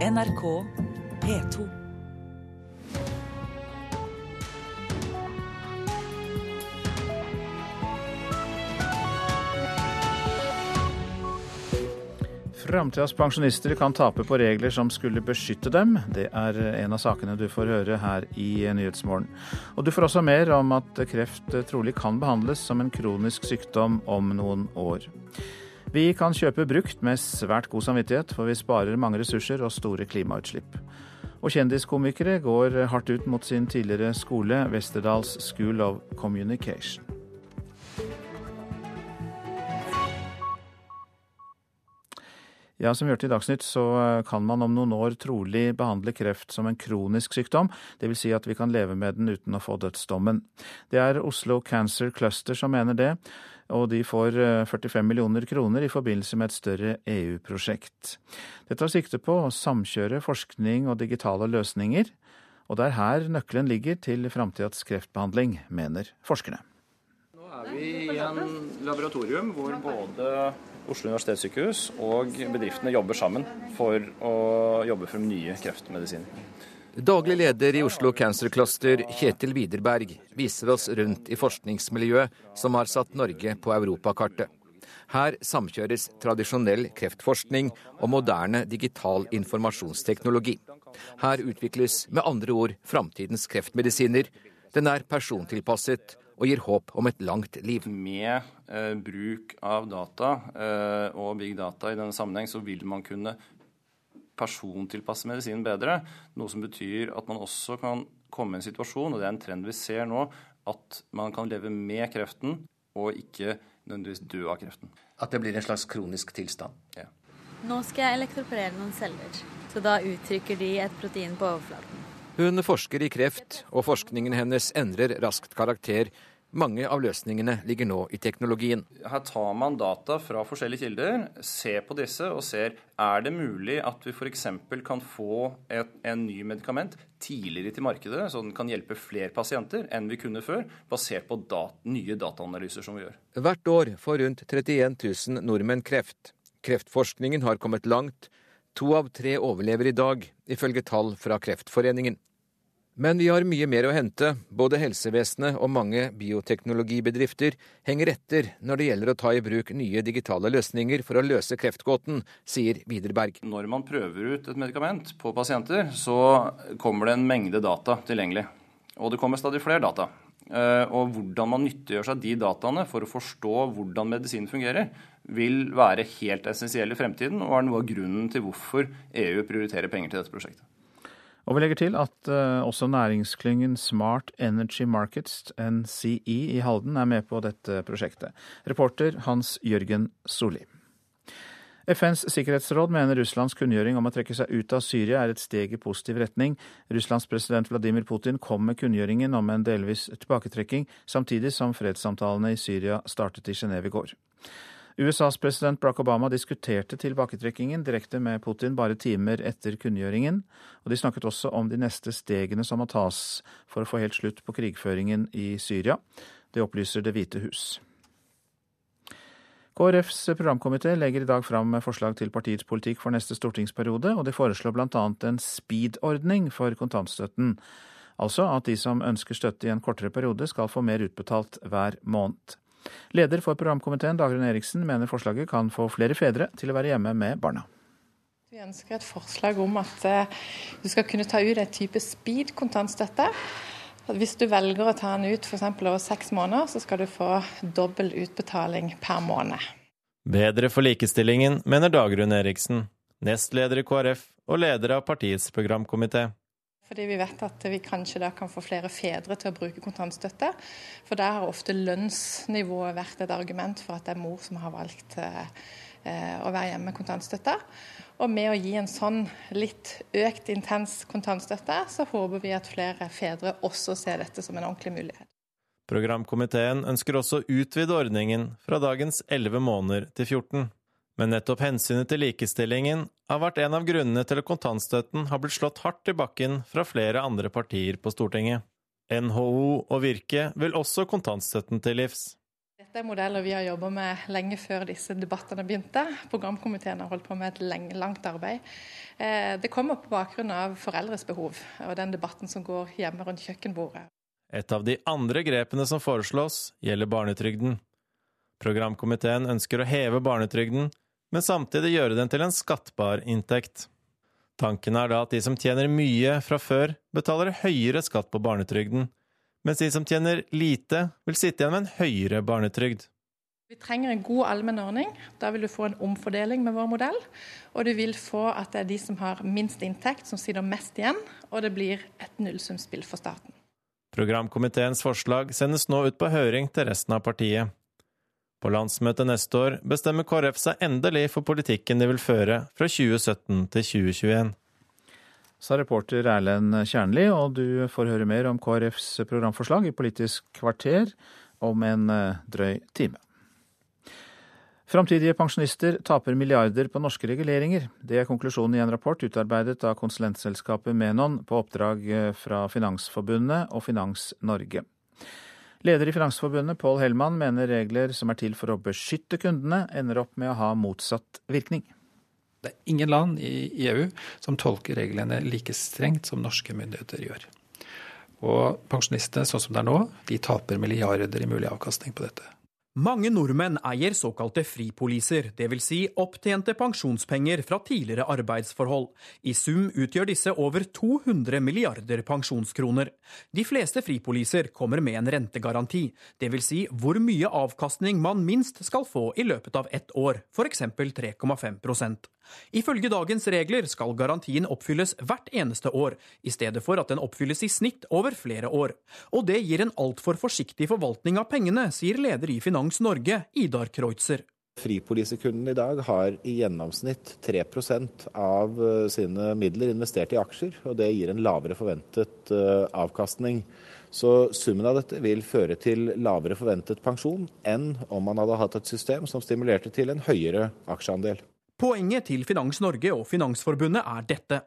NRK P2. Framtidas pensjonister kan tape på regler som skulle beskytte dem. Det er en av sakene du får høre her i Nyhetsmorgen. Og du får også mer om at kreft trolig kan behandles som en kronisk sykdom om noen år. Vi kan kjøpe brukt med svært god samvittighet, for vi sparer mange ressurser og store klimautslipp. Og kjendiskomikere går hardt ut mot sin tidligere skole, Westerdals School of Communication. Ja, Som vi hørte i Dagsnytt, så kan man om noen år trolig behandle kreft som en kronisk sykdom. Dvs. Si at vi kan leve med den uten å få dødsdommen. Det er Oslo Cancer Cluster som mener det, og de får 45 millioner kroner i forbindelse med et større EU-prosjekt. Det tar sikte på å samkjøre forskning og digitale løsninger, og det er her nøkkelen ligger til framtidas kreftbehandling, mener forskerne. Nå er vi i en laboratorium hvor både Oslo universitetssykehus og bedriftene jobber sammen for å jobbe frem nye kreftmedisiner. Daglig leder i Oslo Cancer Cluster, Kjetil Widerberg, viser oss rundt i forskningsmiljøet som har satt Norge på europakartet. Her samkjøres tradisjonell kreftforskning og moderne digital informasjonsteknologi. Her utvikles med andre ord framtidens kreftmedisiner. Den er persontilpasset og gir håp om et langt liv. Med eh, bruk av data eh, og big data i denne sammenheng, så vil man kunne persontilpasse medisinen bedre. Noe som betyr at man også kan komme i en situasjon, og det er en trend vi ser nå, at man kan leve med kreften og ikke nødvendigvis dø av kreften. At det blir en slags kronisk tilstand? Ja. Nå skal jeg elektroporere noen celler, så da uttrykker de et protein på overflaten. Hun forsker i kreft, og forskningen hennes endrer raskt karakter mange av løsningene ligger nå i teknologien. Her tar man data fra forskjellige kilder, ser på disse og ser er det mulig at vi f.eks. kan få et, en ny medikament tidligere til markedet, så den kan hjelpe flere pasienter enn vi kunne før, basert på dat nye dataanalyser som vi gjør. Hvert år får rundt 31 000 nordmenn kreft. Kreftforskningen har kommet langt. To av tre overlever i dag, ifølge tall fra Kreftforeningen. Men vi har mye mer å hente. Både helsevesenet og mange bioteknologibedrifter henger etter når det gjelder å ta i bruk nye digitale løsninger for å løse kreftgåten, sier Widerberg. Når man prøver ut et medikament på pasienter, så kommer det en mengde data tilgjengelig. Og det kommer stadig flere data. Eh, og hvordan man nyttiggjør seg de dataene for å forstå hvordan medisinen fungerer, vil være helt essensiell i fremtiden, og er noe av grunnen til hvorfor EU prioriterer penger til dette prosjektet. Og vi legger til at uh, også næringsklyngen Smart Energy Markets, NCE, i Halden er med på dette prosjektet. Reporter Hans Jørgen Solli. FNs sikkerhetsråd mener Russlands kunngjøring om å trekke seg ut av Syria er et steg i positiv retning. Russlands president Vladimir Putin kom med kunngjøringen om en delvis tilbaketrekking, samtidig som fredssamtalene i Syria startet i Genéve i går. USAs president Barack Obama diskuterte tilbaketrekkingen direkte med Putin bare timer etter kunngjøringen, og de snakket også om de neste stegene som må tas for å få helt slutt på krigføringen i Syria. Det opplyser Det hvite hus. KrFs programkomité legger i dag fram forslag til partiets politikk for neste stortingsperiode, og de foreslår bl.a. en speed-ordning for kontantstøtten. Altså at de som ønsker støtte i en kortere periode, skal få mer utbetalt hver måned. Leder for programkomiteen, Dagrun Eriksen, mener forslaget kan få flere fedre til å være hjemme med barna. Vi ønsker et forslag om at eh, du skal kunne ta ut en type speed kontantstøtte. Hvis du velger å ta den ut f.eks. over seks måneder, så skal du få dobbel utbetaling per måned. Bedre for likestillingen, mener Dagrun Eriksen, nestleder i KrF og leder av partiets programkomité. Fordi vi vet at vi kanskje da kan få flere fedre til å bruke kontantstøtte. For der har ofte lønnsnivået vært et argument for at det er mor som har valgt eh, å være hjemme med kontantstøtte. Og med å gi en sånn litt økt intens kontantstøtte, så håper vi at flere fedre også ser dette som en ordentlig mulighet. Programkomiteen ønsker også å utvide ordningen fra dagens 11 måneder til 14. Men nettopp hensynet til likestillingen har vært en av grunnene til at kontantstøtten har blitt slått hardt i bakken fra flere andre partier på Stortinget. NHO og Virke vil også kontantstøtten til livs. Dette er modeller vi har jobba med lenge før disse debattene begynte. Programkomiteen har holdt på med et langt arbeid. Eh, det kommer på bakgrunn av foreldres behov og den debatten som går hjemme rundt kjøkkenbordet. Et av de andre grepene som foreslås, gjelder barnetrygden. Programkomiteen ønsker å heve barnetrygden, men samtidig gjøre den til en skattbar inntekt. Tanken er da at de som tjener mye fra før, betaler høyere skatt på barnetrygden, mens de som tjener lite, vil sitte igjen med en høyere barnetrygd. Vi trenger en god allmenn ordning. Da vil du få en omfordeling med vår modell. Og du vil få at det er de som har minst inntekt, som sitter mest igjen, og det blir et nullsumspill for staten. Programkomiteens forslag sendes nå ut på høring til resten av partiet. På landsmøtet neste år bestemmer KrF seg endelig for politikken de vil føre fra 2017 til 2021. Sa reporter Erlend Kjernli, og du får høre mer om KrFs programforslag i Politisk kvarter om en eh, drøy time. Framtidige pensjonister taper milliarder på norske reguleringer. Det er konklusjonen i en rapport utarbeidet av konsulentselskapet Menon på oppdrag eh, fra Finansforbundet og Finans Norge. Leder i Finansforbundet, Pål Hellmann, mener regler som er til for å beskytte kundene, ender opp med å ha motsatt virkning. Det er ingen land i EU som tolker reglene like strengt som norske myndigheter gjør. Og pensjonistene, sånn som det er nå, de taper milliarder i mulig avkastning på dette. Mange nordmenn eier såkalte fripoliser, dvs. Si opptjente pensjonspenger fra tidligere arbeidsforhold. I sum utgjør disse over 200 milliarder pensjonskroner. De fleste fripoliser kommer med en rentegaranti, dvs. Si hvor mye avkastning man minst skal få i løpet av ett år, f.eks. 3,5% Ifølge dagens regler skal garantien oppfylles hvert eneste år, i stedet for at den oppfylles i snitt over flere år. Og det gir en altfor forsiktig forvaltning av pengene, sier leder i Finans Norge, Idar Kreutzer. Fripolisekunden i dag har i gjennomsnitt 3 av eh, sine midler investert i aksjer, og det gir en lavere forventet eh, avkastning. Så summen av dette vil føre til lavere forventet pensjon enn om man hadde hatt et system som stimulerte til en høyere aksjeandel. Poenget til Finans Norge og Finansforbundet er dette.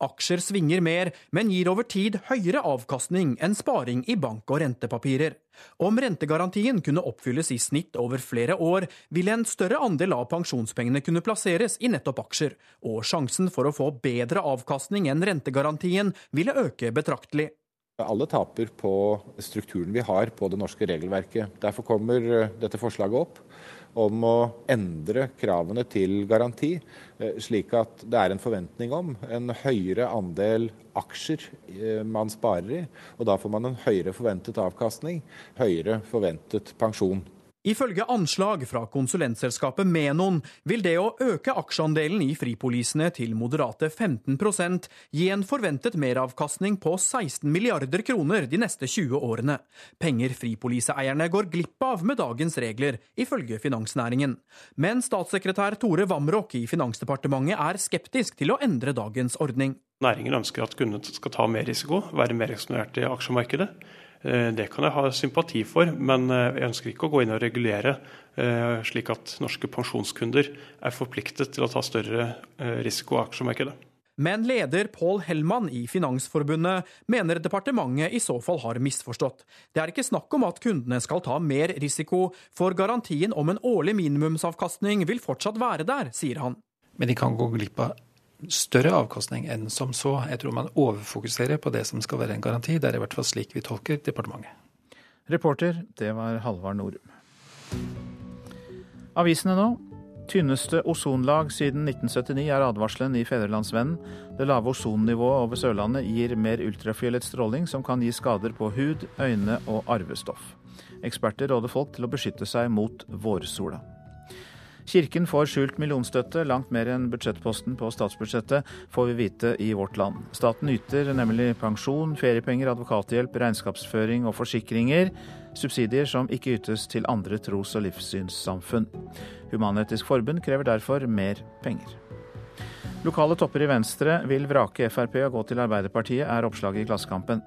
Aksjer svinger mer, men gir over tid høyere avkastning enn sparing i bank- og rentepapirer. Om rentegarantien kunne oppfylles i snitt over flere år, ville en større andel av pensjonspengene kunne plasseres i nettopp aksjer, og sjansen for å få bedre avkastning enn rentegarantien ville øke betraktelig. Alle taper på strukturen vi har på det norske regelverket. Derfor kommer dette forslaget opp om å endre kravene til garanti, eh, slik at det er en forventning om en høyere andel aksjer eh, man sparer i. Og da får man en høyere forventet avkastning, høyere forventet pensjon. Ifølge anslag fra konsulentselskapet Menon vil det å øke aksjeandelen i fripolisene til moderate 15% gi en forventet meravkastning på 16 milliarder kroner de neste 20 årene. Penger fripoliseeierne går glipp av med dagens regler, ifølge finansnæringen. Men statssekretær Tore Vamrok i Finansdepartementet er skeptisk til å endre dagens ordning. Næringen ønsker at kundene skal ta mer risiko, være mer eksponert i aksjemarkedet. Eh, det kan jeg ha sympati for, men eh, jeg ønsker ikke å gå inn og regulere eh, slik at norske pensjonskunder er forpliktet til å ta større risiko av aksjemarkedet. Men leder Pål Hellmann i Finansforbundet mener departementet i så fall har misforstått. Det er ikke snakk om at kundene skal ta mer risiko, for garantien om en årlig minimumsavkastning vil fortsatt være der, sier han. Men de kan gå glipp av større avkastning enn som så. Jeg tror man overfokuserer på det som skal være en garanti. Det er i hvert fall slik vi tolker departementet. Reporter, det var Halvard Norum. Avisene nå. Tynneste ozonlag siden 1979 er advarselen i Fedrelandsvennen. Det lave ozonnivået over Sørlandet gir mer ultrafiolett stråling som kan gi skader på hud, øyne og arvestoff. Eksperter råder folk til å beskytte seg mot vårsola. Kirken får skjult millionstøtte, langt mer enn budsjettposten på statsbudsjettet, får vi vite i Vårt Land. Staten yter nemlig pensjon, feriepenger, advokathjelp, regnskapsføring og forsikringer. Subsidier som ikke ytes til andre tros- og livssynssamfunn. Human-Etisk Forbund krever derfor mer penger. Lokale topper i Venstre vil vrake Frp og gå til Arbeiderpartiet, er oppslaget i Klassekampen.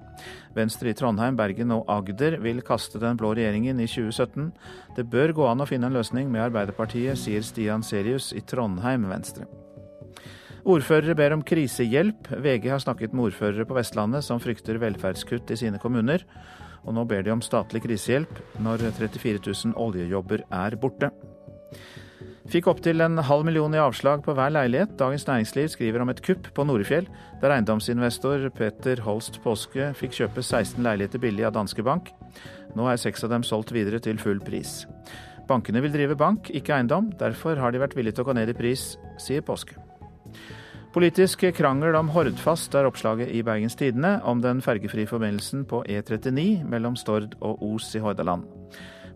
Venstre i Trondheim, Bergen og Agder vil kaste den blå regjeringen i 2017. Det bør gå an å finne en løsning med Arbeiderpartiet, sier Stian Serius i Trondheim Venstre. Ordførere ber om krisehjelp. VG har snakket med ordførere på Vestlandet som frykter velferdskutt i sine kommuner. Og nå ber de om statlig krisehjelp når 34 000 oljejobber er borte. Fikk opptil en halv million i avslag på hver leilighet. Dagens Næringsliv skriver om et kupp på Norefjell, der eiendomsinvestor Peter Holst Påske fikk kjøpe 16 leiligheter billig av Danske Bank. Nå er seks av dem solgt videre til full pris. Bankene vil drive bank, ikke eiendom. Derfor har de vært villige til å gå ned i pris, sier Påske. Politisk krangel om Hordfast er oppslaget i Bergens Tidende om den fergefrie forbindelsen på E39 mellom Stord og Os i Hordaland.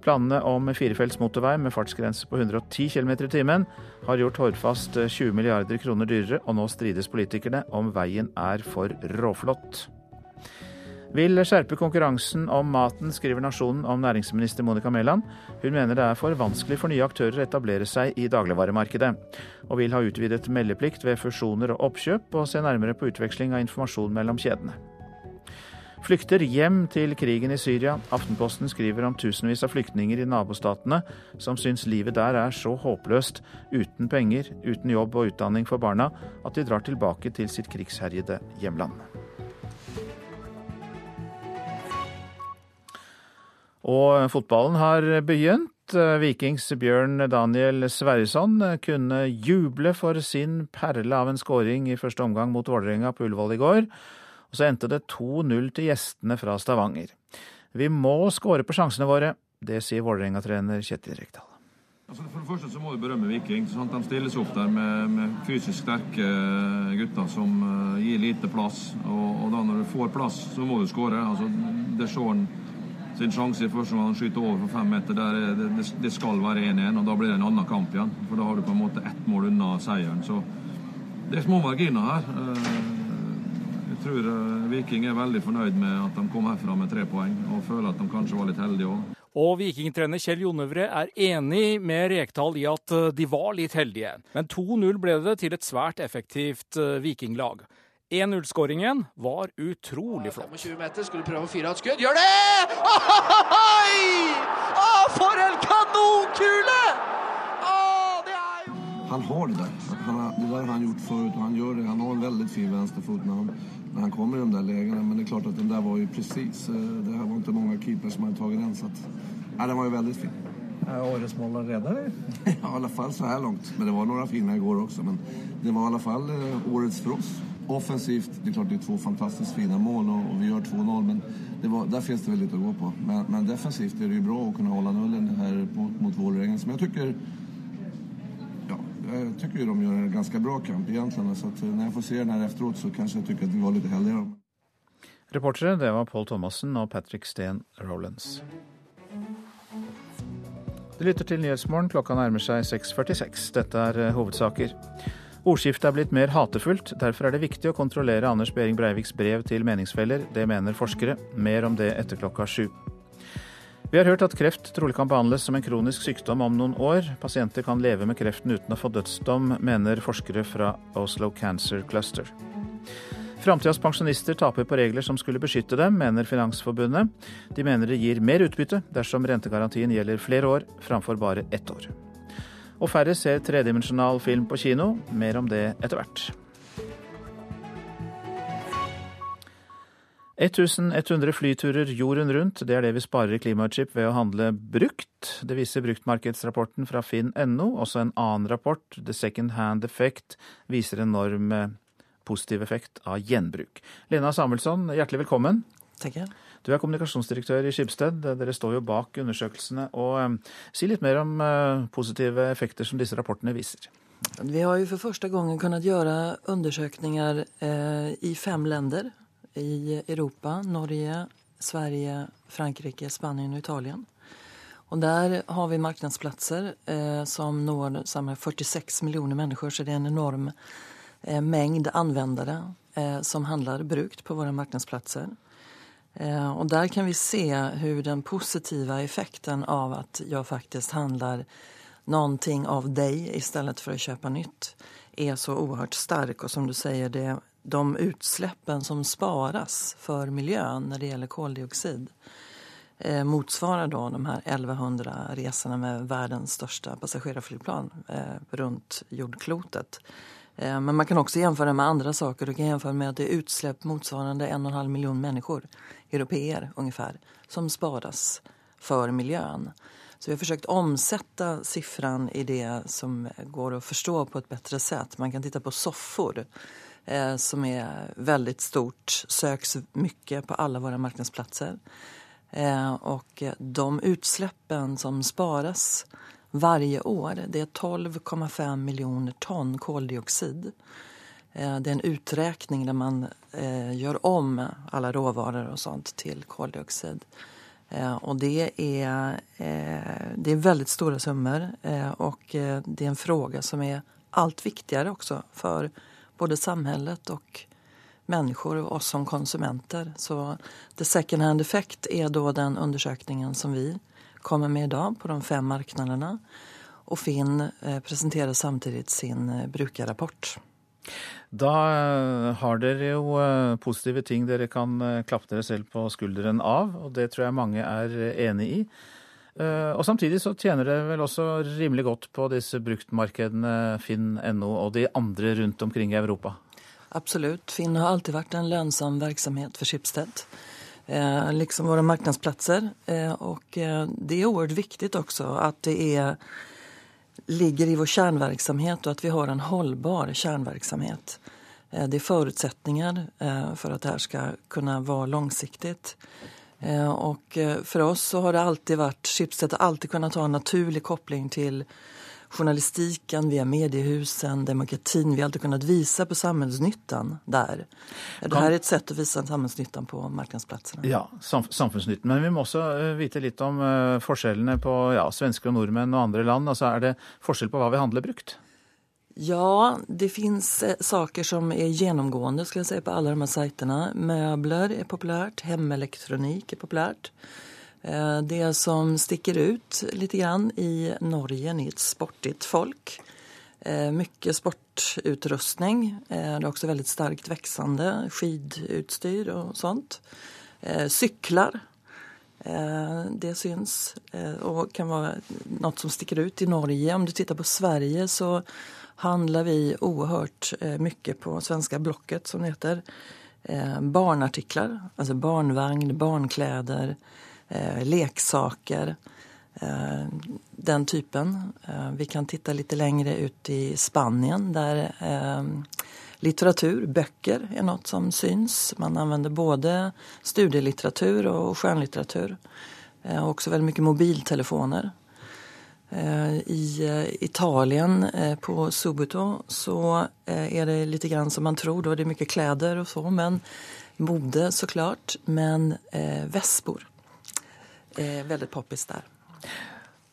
Planene om firefelts motorvei med fartsgrense på 110 km i timen har gjort Hordfast 20 milliarder kroner dyrere, og nå strides politikerne om veien er for råflott vil skjerpe konkurransen om maten, skriver Nasjonen om næringsminister Monica Mæland. Hun mener det er for vanskelig for nye aktører å etablere seg i dagligvaremarkedet, og vil ha utvidet meldeplikt ved fusjoner og oppkjøp, og se nærmere på utveksling av informasjon mellom kjedene. Flykter hjem til krigen i Syria. Aftenposten skriver om tusenvis av flyktninger i nabostatene som syns livet der er så håpløst, uten penger, uten jobb og utdanning for barna, at de drar tilbake til sitt krigsherjede hjemland. Og fotballen har begynt. Vikings Bjørn Daniel Sverrisson kunne juble for sin perle av en skåring i første omgang mot Vålerenga på Ullevål i går. Og så endte det 2-0 til gjestene fra Stavanger. Vi må skåre på sjansene våre. Det sier Vålerenga-trener Kjetil Rekdal. Altså for det første så må du berømme Viking. Sant? De stilles opp der med, med, fysisk sterke gutter som uh, gir lite plass. Og, og, da når du får plass, så må du skåre. Altså, det så han sin sjanse i første han skyter over for fem meter, der det, det, skal være 1-1. og Da blir det en annen kamp igjen. For da har du på en måte ett mål unna seieren. Så det er små marginer her. Eh, jeg tror eh, Viking er veldig fornøyd med at de kom herfra med tre poeng, og føler at de kanskje var litt heldige òg. Og vikingtrener Kjell Jonøvre er enig med Rekdal i at eh, de var litt heldige. Men 2-0 ble det til et svært effektivt vikinglag. 1-0-skåringen var utrolig flott. 25 meter, skulle prøve å fyre av et skudd. Gjør det! Ohoi! Oh, for en kanonkule! Han har det der. Han har, det der har han gjort før, og han gjør det. Han har en veldig fin venstrefot når han, kommer i de der lägena. Men det er klart at den der var jo presis. Eh, det här var ikke mange keepers som hadde tagit den. Så att, ja, den var jo veldig fin. Är årets mål redan eller? ja, i alle fall så her langt. Men det var noen fina igår också. Men det var i alle fall eh, årets for oss offensivt, det är klart det är två fantastiskt fina mål och, och vi gör 2-0 men det var, där finns det väldigt att gå på. Men, men, defensivt är det ju bra att kunna hålla nullen här mot, mot Vålerengen som jag tycker jag tycker ju de gör en ganska bra kamp egentligen. Så att när jag får se den här efteråt så kanske jag tycker att vi var lite heldigare. Reportere det var Paul Thomassen og Patrick Steen Rollins. Du lytter til Nyhetsmorgen. Klokka nærmer seg 6.46. Dette er eh, hovedsaker. Ordskiftet er blitt mer hatefullt. Derfor er det viktig å kontrollere Anders Behring Breiviks brev til meningsfeller. Det mener forskere. Mer om det etter klokka sju. Vi har hørt at kreft trolig kan behandles som en kronisk sykdom om noen år. Pasienter kan leve med kreften uten å få dødsdom, mener forskere fra Oslo Cancer Cluster. Framtidas pensjonister taper på regler som skulle beskytte dem, mener Finansforbundet. De mener det gir mer utbytte dersom rentegarantien gjelder flere år framfor bare ett år. Og færre ser tredimensjonal film på kino. Mer om det etter hvert. 1100 flyturer jorden rundt, det er det vi sparer i klimautslipp ved å handle brukt. Det viser bruktmarkedsrapporten fra finn.no. Også en annen rapport, The Second Hand Effect, viser enorm positiv effekt av gjenbruk. Lena Samuelsson, hjertelig velkommen. Takk. Du er kommunikasjonsdirektør i Skipsted. Dere står jo bak undersøkelsene. og um, Si litt mer om uh, positive effekter som disse rapportene viser. Vi har jo for første gang kunnet gjøre undersøkelser eh, i fem land i Europa. Norge, Sverige, Frankrike, Spania og Italia. Og der har vi markedsplasser eh, som når 46 millioner mennesker, så det er en enorm eh, mengd anvendere eh, som handler brukt på våre markedsplasser. Eh, der där kan vi se hvordan den positiva effekten av at jeg faktisk handler noe av deg i stedet for å kjøpe nytt er så uhørt sterk. Og som du sier, det, de utsläppen som sparas för miljön när det gäller koldioxid eh, motsvarar då de här 1100 resorna med världens största passagerarflygplan eh, runt jordklotet. Eh, men man kan också jämföra med andra saker. Du kan jämföra med att det är utsläpp motsvarande en och en halv miljon människor, europeer ungefär, som sparas för miljön. Så vi har försökt omsätta siffran i det som går att förstå på ett bättre sätt. Man kan titta på soffor eh, som är väldigt stort, söks mycket på alla våra marknadsplatser. Eh, och de utsläppen som sparas varje år, det är 12,5 miljoner ton koldioxid. Eh, det är en uträkning där man eh, gör om alla råvaror och sånt till koldioxid. Eh, och det är, det är väldigt stora summor och det är en fråga som är allt viktigare också för både samhället och människor och oss som konsumenter. Så the second hand effect är då den undersökningen som vi kommer med idag på de fem marknaderna. Och Finn presenterer samtidig sin brukerrapport. Da eh, har dere jo eh, positive ting dere kan eh, klappe dere selv på skulderen av, og det tror jeg mange er enig i. Og samtidig så tjener det vel også rimelig godt på disse bruktmarkedene Finn.no og de andre rundt omkring i Europa? Absolutt. Finn har alltid vært en lønnsom virksomhet for Schibsted. Eh, liksom våre markedsplasser. Eh, og det er oerhört viktig også at det er ligger i vår kjernevirksomhet, og at vi har en holdbar kjernevirksomhet. Eh, det er forutsetninger eh, at att det här ska kunna vara långsiktigt. Eh, och för oss så har det alltid varit, Schibsted har alltid kunnat ha en naturlig koppling till journalistiken, via mediehusen, demokratin. Vi har alltid kunnat visa på samhällsnyttan der. Det her er et sett å vise samhällsnyttan på marknadsplatsene. Ja, samfunnsnytten. Men vi må også eh, vite litt om forskjellene på ja, svensker og nordmenn og andre land. Altså, er det forskjell på hva vi handler brukt? Ja, det finns eh, saker som er gjennomgående skulle jag säga, på alle de här sajterna. Möbler är populärt, hemelektronik er populärt. Eh, det som stikker ut litt grann i Norge är ett sportigt folk. Mye sportutrustning. Eh, det er også veldig sterkt växande skidutstyr og sånt. Cyklar. Det syns og kan være noe som stikker ut i Norge. Om du tittar på Sverige så handlar vi oerhört mycket på svenska Blocket som det heter. Barnartiklar, alltså barnvagn, barnkläder, eh, leksaker. Eh, den typen. Eh, vi kan titta lite längre ut i Spanien eh, litteratur, böcker, är något som syns. Man använder både studielitteratur och skönlitteratur. Eh, också väldigt mycket mobiltelefoner. Eh, I Italien på Subuto, så er det litt grann som man tror. Det er mye kläder og så, men mode såklart. Men eh, vespor er veldig poppis der.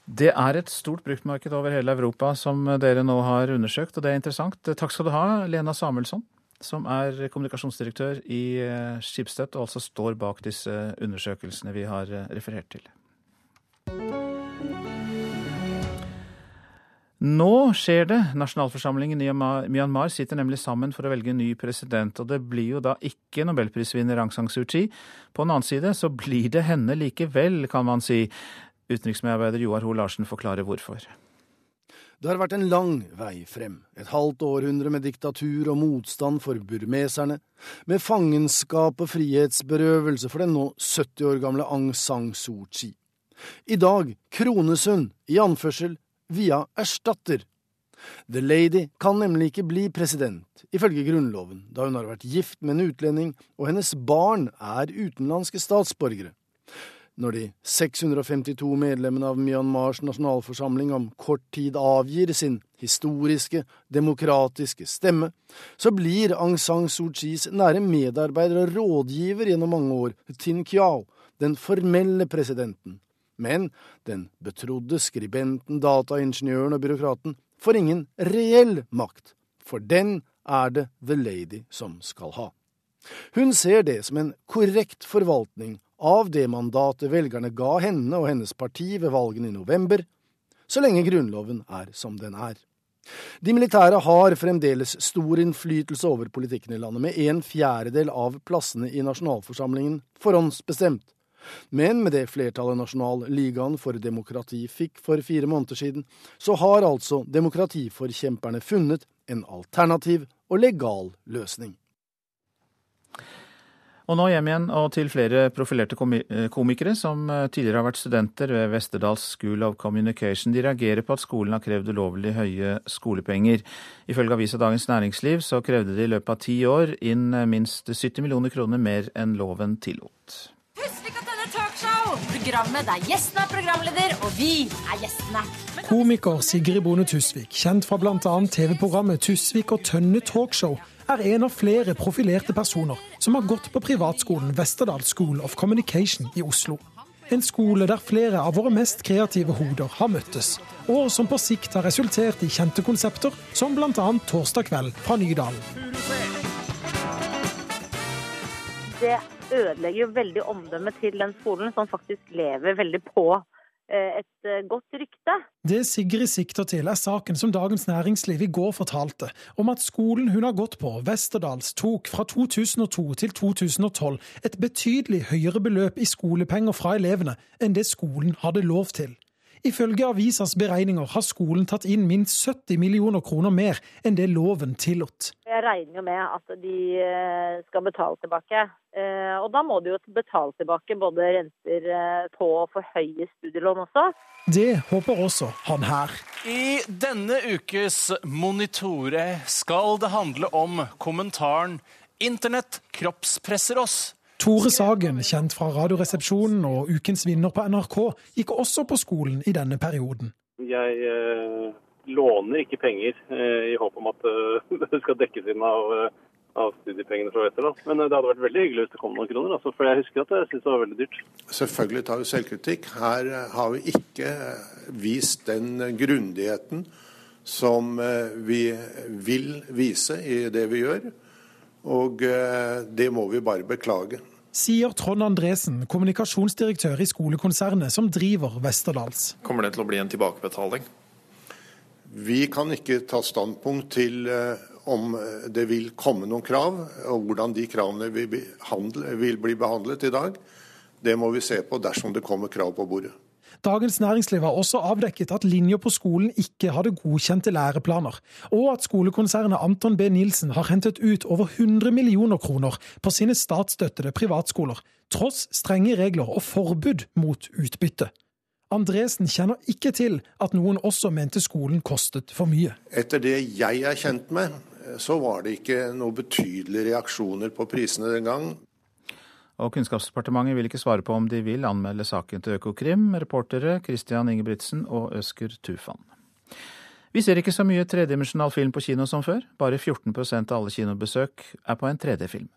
Det er et stort bruktmarked over hele Europa som dere nå har undersøkt, og det er interessant. Takk skal du ha, Lena Samuelsson, som er kommunikasjonsdirektør i eh, og altså står bak disse undersøkelsene vi har eh, referert til. Nå skjer det. Nasjonalforsamlingen i Myanmar sitter nemlig sammen for å velge en ny president. Og det blir jo da ikke nobelprisvinner Aung San Suu Kyi. På den annen side så blir det henne likevel, kan man si. Utenriksmedarbeider Joar Ho Larsen forklarer hvorfor. Det har vært en lang vei frem. Et halvt århundre med diktatur og motstand for burmeserne, med fangenskap og frihetsberøvelse for den nå 70 år gamle Aung San Suu Kyi. I dag krones hun, i anførsel, via erstatter. The Lady kan nemlig ikke bli president, ifølge Grunnloven, da hun har vært gift med en utlending og hennes barn er utenlandske statsborgere. Når de 652 medlemmene av Myanmars nasjonalforsamling om kort tid avgir sin historiske, demokratiske stemme, så blir Aung San Suu Kyis nære medarbeider og rådgiver gjennom mange år Tin Kyaw den formelle presidenten, men den betrodde skribenten, dataingeniøren og byråkraten får ingen reell makt, for den er det The Lady som skal ha. Hun ser det som en korrekt forvaltning av det mandatet velgerne ga henne og hennes parti ved valgene i november, så lenge Grunnloven er som den er. De militære har fremdeles stor innflytelse over politikken i landet, med en fjerdedel av plassene i nasjonalforsamlingen forhåndsbestemt. Men med det flertallet Nasjonal ligaen for demokrati fikk for fire måneder siden, så har altså demokratiforkjemperne funnet en alternativ og legal løsning. Og nå hjem igjen og til flere profilerte eh, komikere som eh, tidligere har vært studenter ved Westerdals School of Communication. De reagerer på at skolen har krevd ulovlig høye skolepenger. Ifølge avisa Dagens Næringsliv så krevde de i løpet av ti år inn eh, minst 70 millioner kroner mer enn loven tillot. Tusvik og Tønne Talkshow, programmet der gjestene er programleder, og vi er gjestene. Komiker Sigrid Bonde Tusvik, kjent fra bl.a. TV-programmet Tusvik og Tønne Talkshow, er en av flere profilerte personer som har gått på privatskolen Westerdal School of Communication i Oslo. En skole der flere av våre mest kreative hoder har møttes, og som på sikt har resultert i kjente konsepter som bl.a. Torsdag kveld fra Nydalen. Det ødelegger jo veldig omdømmet til den skolen, som faktisk lever veldig på Eh, et eh, godt rykte. Det Sigrid sikter til, er saken som Dagens Næringsliv i går fortalte, om at skolen hun har gått på, Westerdals, tok fra 2002 til 2012 et betydelig høyere beløp i skolepenger fra elevene enn det skolen hadde lov til. Ifølge avisas beregninger har skolen tatt inn minst 70 millioner kroner mer enn det loven tillot. Jeg regner jo med at de eh, skal betale tilbake. Eh, og da må de jo betale tilbake både renter eh, på for høye studielån også. Det håper også han her. I denne ukes Monitore skal det handle om kommentaren 'Internett kroppspresser oss'. Tore Sagen, kjent fra Radioresepsjonen og Ukens vinner på NRK, gikk også på skolen i denne perioden. Jeg eh, låner ikke penger eh, i håp om at eh, det skal dekkes inn av, eh, av studiepengene fra Westerdal. Men eh, det hadde vært veldig hyggelig hvis det kom noen kroner, altså, for jeg husker at jeg syntes det var veldig dyrt. Selvfølgelig tar vi selvkritikk. Her eh, har vi ikke vist den grundigheten som vi vil vise i det vi gjør. Og eh, det må vi bare beklage. Sier Trond Andresen, kommunikasjonsdirektør i skolekonsernet som driver Westerdals. Kommer det til å bli en tilbakebetaling? Vi kan ikke ta standpunkt til eh, om det vil komme noen krav, og hvordan de kravene vil, bli behandlet i dag. Det må vi se på dersom det kommer krav på bordet. Dagens Næringsliv har også avdekket at linja på skolen ikke hadde godkjente læreplaner, og at skolekonsernet Anton B. Nilsen har hentet ut over 100 millioner kroner på sine statsstøttede privatskoler, tross strenge regler og forbud mot utbytte. Andresen kjenner ikke til at noen også mente skolen kostet for mye. Etter det jeg er kjent med, så var det ikke noen betydelige reaksjoner på prisene den gang. Og Kunnskapsdepartementet vil ikke svare på om de vil anmelde saken til Økokrim. Reportere Christian Ingebrigtsen og Øsker Tufan. Vi ser ikke så mye tredimensjonal film på kino som før. Bare 14% av alle kinobesøk er på en 3D-film.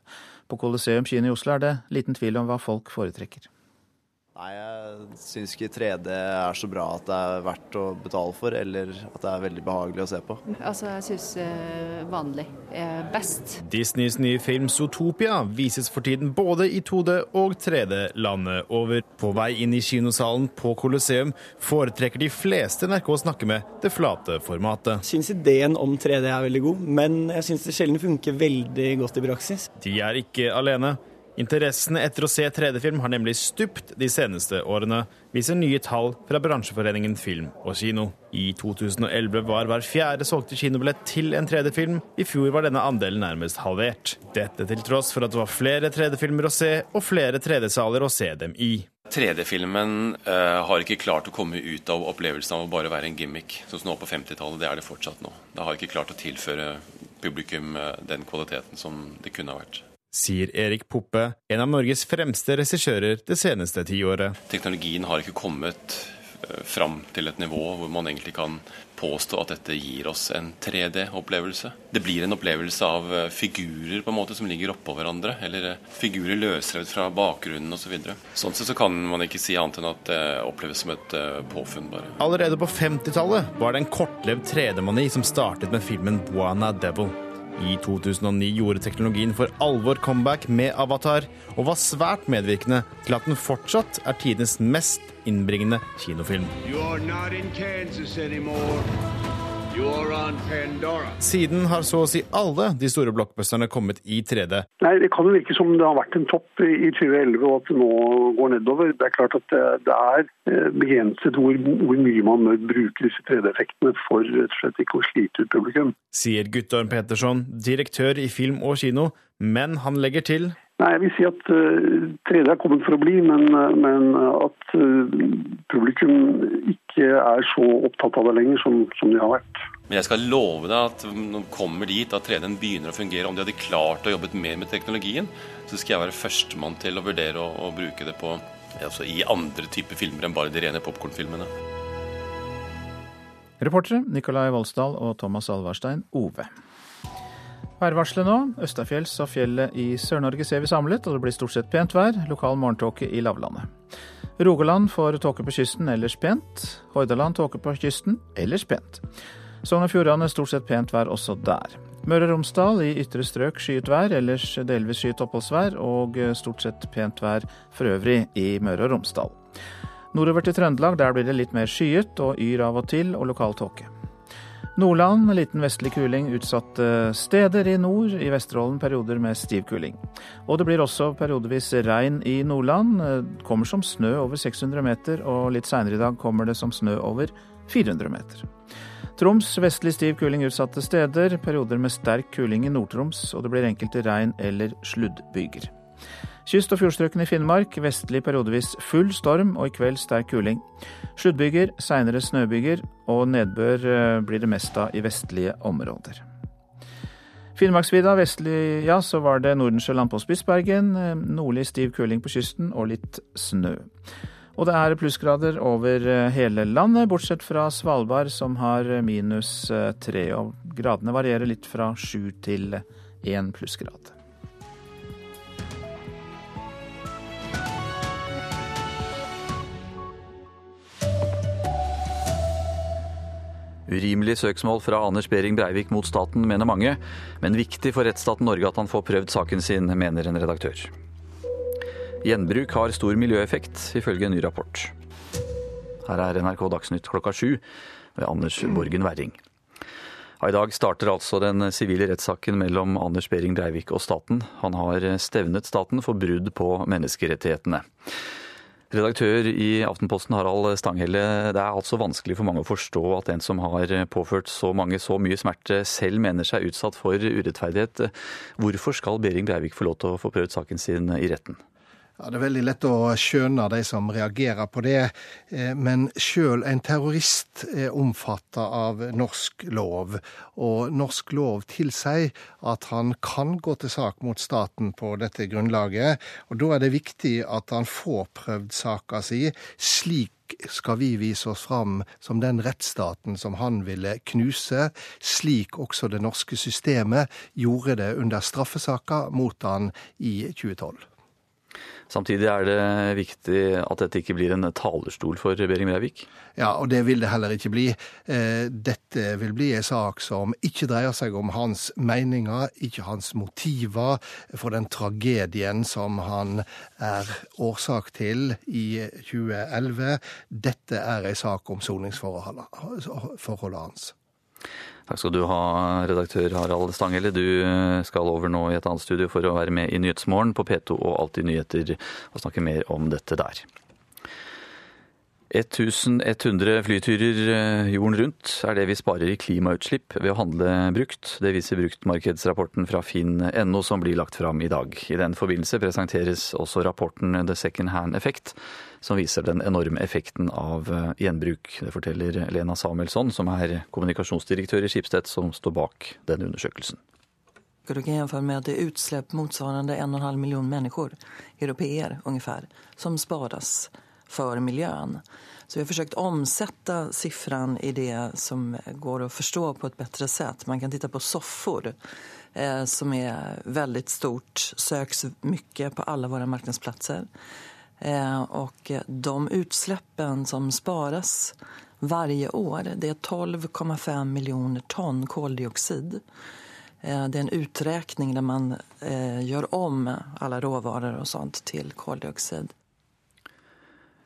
På Colosseum kino i Oslo er det liten tvil om hva folk foretrekker. Nei, jeg syns ikke 3D er så bra at det er verdt å betale for, eller at det er veldig behagelig å se på. Altså, jeg syns uh, vanlig er best. Disneys nye film Zootopia vises for tiden både i 2D og 3D landet over. På vei inn i kinosalen på Colosseum foretrekker de fleste NRK snakker med det flate formatet. Jeg syns ideen om 3D er veldig god, men jeg syns det sjelden funker veldig godt i praksis. De er ikke alene. Interessen etter å se 3D-film har nemlig stupt de seneste årene, viser nye tall fra bransjeforeningen Film og Kino. I 2011 var hver fjerde solgte kinobillett til en 3D-film. I fjor var denne andelen nærmest halvert. Dette til tross for at det var flere 3D-filmer å se, og flere 3D-saler å se dem i. 3D-filmen uh, har ikke klart å komme ut av opplevelsen av å bare være en gimmick, sånn som nå på 50-tallet. Det er det fortsatt nå. Det har ikke klart å tilføre publikum uh, den kvaliteten som det kunne ha vært sier Erik Poppe, en av Norges fremste regissører det seneste tiåret. Teknologien har ikke kommet eh, fram til et nivå hvor man egentlig kan påstå at dette gir oss en 3D-opplevelse. Det blir en opplevelse av eh, figurer på en måte som ligger oppå hverandre, eller eh, figurer løsrevet fra bakgrunnen osv. Så sånn sett så kan man ikke si annet enn at det oppleves som et påfunn, bare. Allerede på 50-tallet var det en kortlevd 3D-mani som startet med filmen Buana Devil. I 2009 gjorde teknologien for alvor comeback med Avatar, og var svært medvirkende til at den fortsatt er tidenes mest innbringende kinofilm. Siden har så å si alle de store blockbusterne kommet i 3D. Nei, Det kan jo virke som det har vært en topp i 2011 og at det nå går nedover. Det er klart at det, det er eh, begrenset hvor, hvor mye man bruker disse 3D-effektene for rett og slett ikke å slite ut publikum. Sier Guttorm Petersson, direktør i Film og Kino, men han legger til Nei, Jeg vil si at uh, 3D er kommet for å bli, men, uh, men at uh, publikum ikke er så opptatt av det lenger som, som de har vært. Men jeg skal love deg at når de kommer dit, at 3D-en begynner å fungere, om de hadde klart å jobbe mer med teknologien, så skal jeg være førstemann til å vurdere å, å bruke det på, altså i andre typer filmer enn bare de rene popkornfilmene. Reportere Nikolai Voldsdal og Thomas Alvarstein Ove. Værvarselet nå. Østafjells og fjellet i Sør-Norge ser vi samlet, og det blir stort sett pent vær. Lokal morgentåke i lavlandet. Rogaland får tåke på kysten, ellers pent. Hordaland tåke på kysten, ellers pent. Sogn og Fjordane stort sett pent vær også der. Møre og Romsdal i ytre strøk skyet vær, ellers delvis skyet oppholdsvær, og stort sett pent vær for øvrig i Møre og Romsdal. Nordover til Trøndelag, der blir det litt mer skyet og yr av og til, og lokal tåke. Nordland liten vestlig kuling utsatte steder i nord. I Vesterålen perioder med stiv kuling. Og det blir også periodevis regn i Nordland. Kommer som snø over 600 meter, og litt seinere i dag kommer det som snø over 400 meter. Troms vestlig stiv kuling utsatte steder. Perioder med sterk kuling i Nord-Troms, og det blir enkelte regn- eller sluddbyger. Kyst- og fjordstrøkene i Finnmark vestlig periodevis full storm og i kveld sterk kuling. Sluddbyger, seinere snøbyger og nedbør eh, blir det mest av i vestlige områder. Finnmarksvidda vestlig, ja, så var det Nordensjøland på Spitsbergen. Eh, nordlig stiv kuling på kysten og litt snø. Og det er plussgrader over eh, hele landet, bortsett fra Svalbard, som har minus tre. Og gradene varierer litt fra sju til én plussgrad. Urimelig søksmål fra Anders Behring Breivik mot staten, mener mange, men viktig for rettsstaten Norge at han får prøvd saken sin, mener en redaktør. Gjenbruk har stor miljøeffekt, ifølge en ny rapport. Her er NRK Dagsnytt klokka sju ved Anders Borgen Werring. I dag starter altså den sivile rettssaken mellom Anders Behring Breivik og staten. Han har stevnet staten for brudd på menneskerettighetene. Redaktør i Aftenposten Harald Stanghelle, det er altså vanskelig for mange å forstå at en som har påført så mange så mye smerte, selv mener seg utsatt for urettferdighet. Hvorfor skal Behring Breivik få lov til å få prøvd saken sin i retten? Ja, Det er veldig lett å skjønne de som reagerer på det. Men sjøl en terrorist er omfatta av norsk lov. Og norsk lov tilsier at han kan gå til sak mot staten på dette grunnlaget. Og da er det viktig at han får prøvd saka si. Slik skal vi vise oss fram som den rettsstaten som han ville knuse, slik også det norske systemet gjorde det under straffesaka mot han i 2012. Samtidig er det viktig at dette ikke blir en talerstol for Behring Breivik? Ja, og det vil det heller ikke bli. Dette vil bli en sak som ikke dreier seg om hans meninger, ikke hans motiver for den tragedien som han er årsak til i 2011. Dette er en sak om soningsforholdet hans. Takk skal du ha, redaktør Harald Stanghelle. Du skal over nå i et annet studio for å være med i Nyhetsmorgen på P2 og Alltid nyheter og snakke mer om dette der. 1100 flyturer jorden rundt er det vi sparer i klimautslipp ved å handle brukt. Det viser bruktmarkedsrapporten fra finn.no som blir lagt fram i dag. I den forbindelse presenteres også rapporten The Second Hand Effect, som viser den enorme effekten av gjenbruk. Det forteller Lena Samuelsson, som er kommunikasjonsdirektør i Skipstedt, som står bak denne undersøkelsen. Du kan med at det en och en halv miljon människor, europeer ungefär, som sparas for miljøen. Så vi har forsøkt å omsette siffran i det som går å forstå på et bedre sett. Man kan titta på soffor eh, som er veldig stort, søks mye på alle våre marknadsplatser. Eh, och de utsläppen som sparas varje år, det är 12,5 miljoner ton koldioxid. Eh, det er en uträkning der man gjør om alle råvaror og sånt til koldioxid.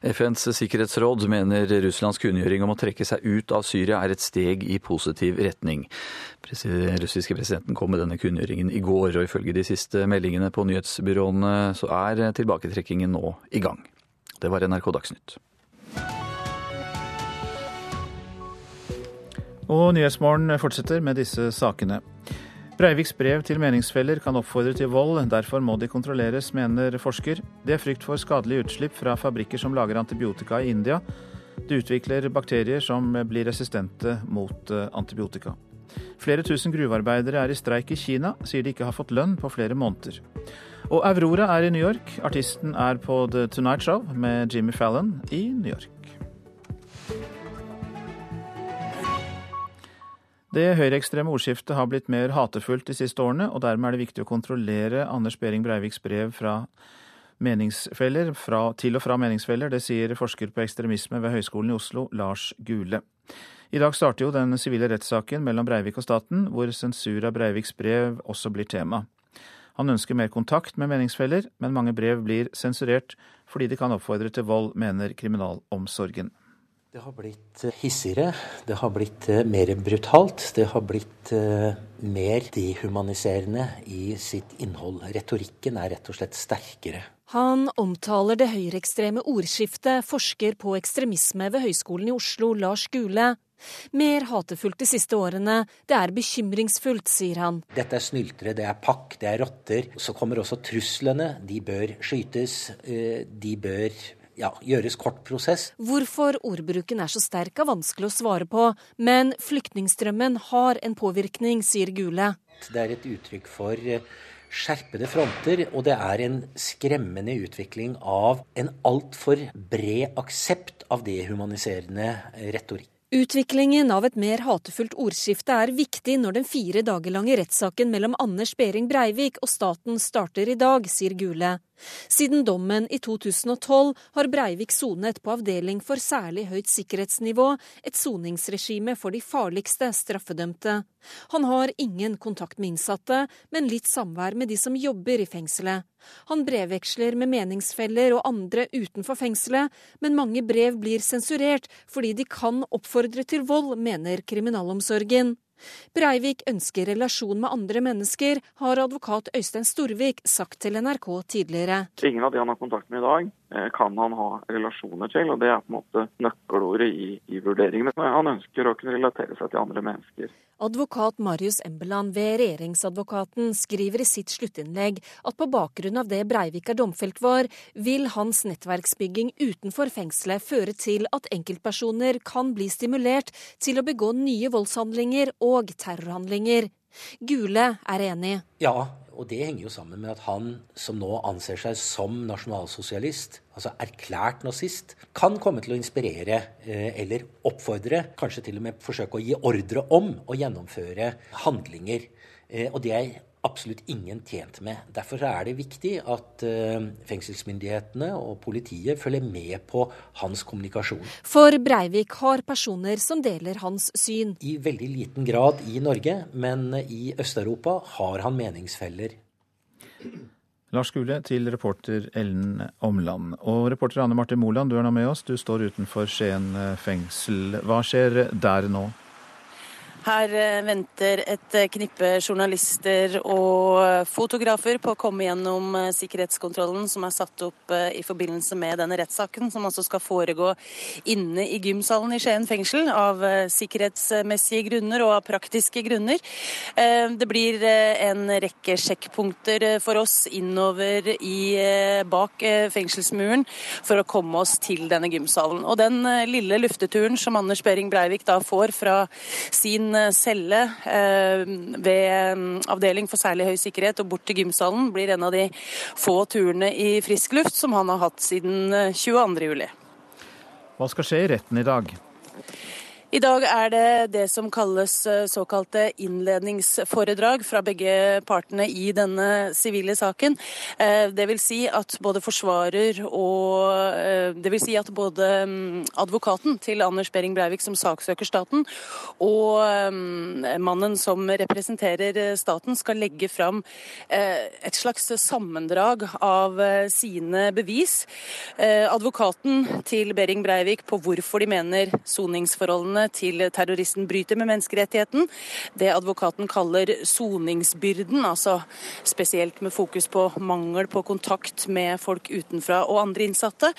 FNs sikkerhetsråd mener Russlands kunngjøring om å trekke seg ut av Syria er et steg i positiv retning. Den russiske presidenten kom med denne kunngjøringen i går, og ifølge de siste meldingene på nyhetsbyråene så er tilbaketrekkingen nå i gang. Det var NRK Dagsnytt. Og Nyhetsmorgen fortsetter med disse sakene. Breiviks brev til meningsfeller kan oppfordre til vold, derfor må de kontrolleres, mener forsker. Det er frykt for skadelige utslipp fra fabrikker som lager antibiotika i India. Det utvikler bakterier som blir resistente mot eh, antibiotika. Flere tusen gruvearbeidere er i streik i Kina, sier de ikke har fått lønn på flere måneder. Og Aurora er i New York. Artisten er på The Tonight Show med Jimmy Fallon i New York. Det høyreekstreme ordskiftet har blitt mer hatefullt de siste årene, og dermed er det viktig å kontrollere Anders Behring Breiviks brev fra meningsfeller, fra, til og fra meningsfeller. Det sier forsker på ekstremisme ved Høgskolen i Oslo, Lars Gule. I dag starter jo den sivile rettssaken mellom Breivik og staten, hvor sensur av Breiviks brev også blir tema. Han ønsker mer kontakt med meningsfeller, men mange brev blir sensurert fordi de kan oppfordre til vold, mener kriminalomsorgen. Det har blitt eh, hissigere, det har blitt eh, mer brutalt. Det har blitt eh, mer dehumaniserende i sitt innhold. Retorikken er rett og slett sterkere. Han omtaler det høyreekstreme ordskiftet forsker på ekstremisme ved Høgskolen i Oslo, Lars Gule. Mer hatefullt de siste årene. Det er bekymringsfullt, sier han. Dette er snyltere, det er pakk, det er rotter. Så kommer også truslene. De bør skytes. De bør ja, gjøres kort prosess. Hvorfor ordbruken er så sterk er vanskelig å svare på, men flyktningstrømmen har en påvirkning, sier Gule. Det er et uttrykk for eh, skjerpede fronter, og det er en skremmende utvikling av en altfor bred aksept av dehumaniserende retorikk. Utviklingen av et mer hatefullt ordskifte er viktig når den fire dager lange rettssaken mellom Anders Behring Breivik og staten starter i dag, sier Gule. Siden dommen i 2012 har Breivik sonet på avdeling for særlig høyt sikkerhetsnivå, et soningsregime for de farligste straffedømte. Han har ingen kontakt med innsatte, men litt samvær med de som jobber i fengselet. Han brevveksler med meningsfeller og andre utenfor fengselet, men mange brev blir sensurert fordi de kan oppfordre til vold, mener kriminalomsorgen. Breivik ønsker relasjon med andre mennesker, har advokat Øystein Storvik sagt til NRK tidligere. Ingen av de han har kontakt med i dag, eh, kan han ha relasjoner til, og det er på en måte nøkkelordet i, i vurderingene. Han ønsker å kunne relatere seg til andre mennesker. Advokat Marius Embeland ved Regjeringsadvokaten skriver i sitt sluttinnlegg at på bakgrunn av det Breivik er domfelt for, vil hans nettverksbygging utenfor fengselet føre til at enkeltpersoner kan bli stimulert til å begå nye voldshandlinger og terrorhandlinger. Gule er enig. Ja, og det henger jo sammen med at han som nå anser seg som nasjonalsosialist, altså erklært nazist, kan komme til å inspirere eh, eller oppfordre, kanskje til og med forsøke å gi ordre om å gjennomføre handlinger. Eh, og det er absolutt ingen tjent med. Derfor er det viktig at uh, fengselsmyndighetene og politiet følger med på hans kommunikasjon. For Breivik har personer som deler hans syn. I veldig liten grad i Norge, men i Øst-Europa har han meningsfeller. Lars Gule til reporter Ellen Omland. Og reporter Anne Marte Moland, du er nå med oss. Du står utenfor Skien fengsel. Hva skjer der nå? Her eh, venter et eh, knippe journalister og eh, fotografer på å komme gjennom sikkerhetskontrollen som er satt opp i forbindelse med denne rettssaken, som altså skal foregå inne i gymsalen i Skien fengsel av sikkerhetsmessige grunner og av praktiske grunner. Det blir en rekke sjekkpunkter for oss innover i, bak fengselsmuren for å komme oss til denne gymsalen. Og den lille lufteturen som Anders Behring Breivik da får fra sin Eh, celle eh, ved eh, avdeling for særlig høy sikkerhet og bort til gymsalen blir en av de få turene i frisk luft som han har hatt siden 22.07. Hva skal skje i retten i dag? I dag er det det som kalles eh, såkalte innledningsforedrag fra begge partene i denne sivile saken. Eh, det vil si at både forsvarer og eh, Det vil si at både mm, advokaten til Anders Behring Breivik som saksøker staten, og mm, mannen som representerer staten, skal legge fram et slags sammendrag av sine bevis. Advokaten til Behring Breivik på hvorfor de mener soningsforholdene til terroristen bryter med menneskerettigheten. Det advokaten kaller soningsbyrden, altså spesielt med fokus på mangel på kontakt med folk utenfra og andre innsatte.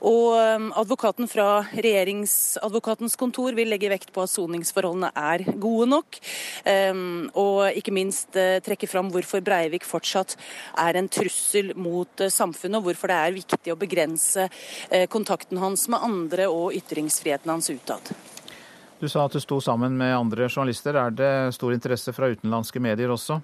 Og um, advokaten fra regjeringsadvokatens kontor vil legge vekt på at soningsforholdene er gode nok, um, og ikke minst uh, trekke fram hvorfor Breivik fortsatt er en trussel mot uh, samfunnet, og hvorfor det er viktig å begrense uh, kontakten hans med andre og ytringsfriheten hans utad. Du sa at du sto sammen med andre journalister. Er det stor interesse fra utenlandske medier også?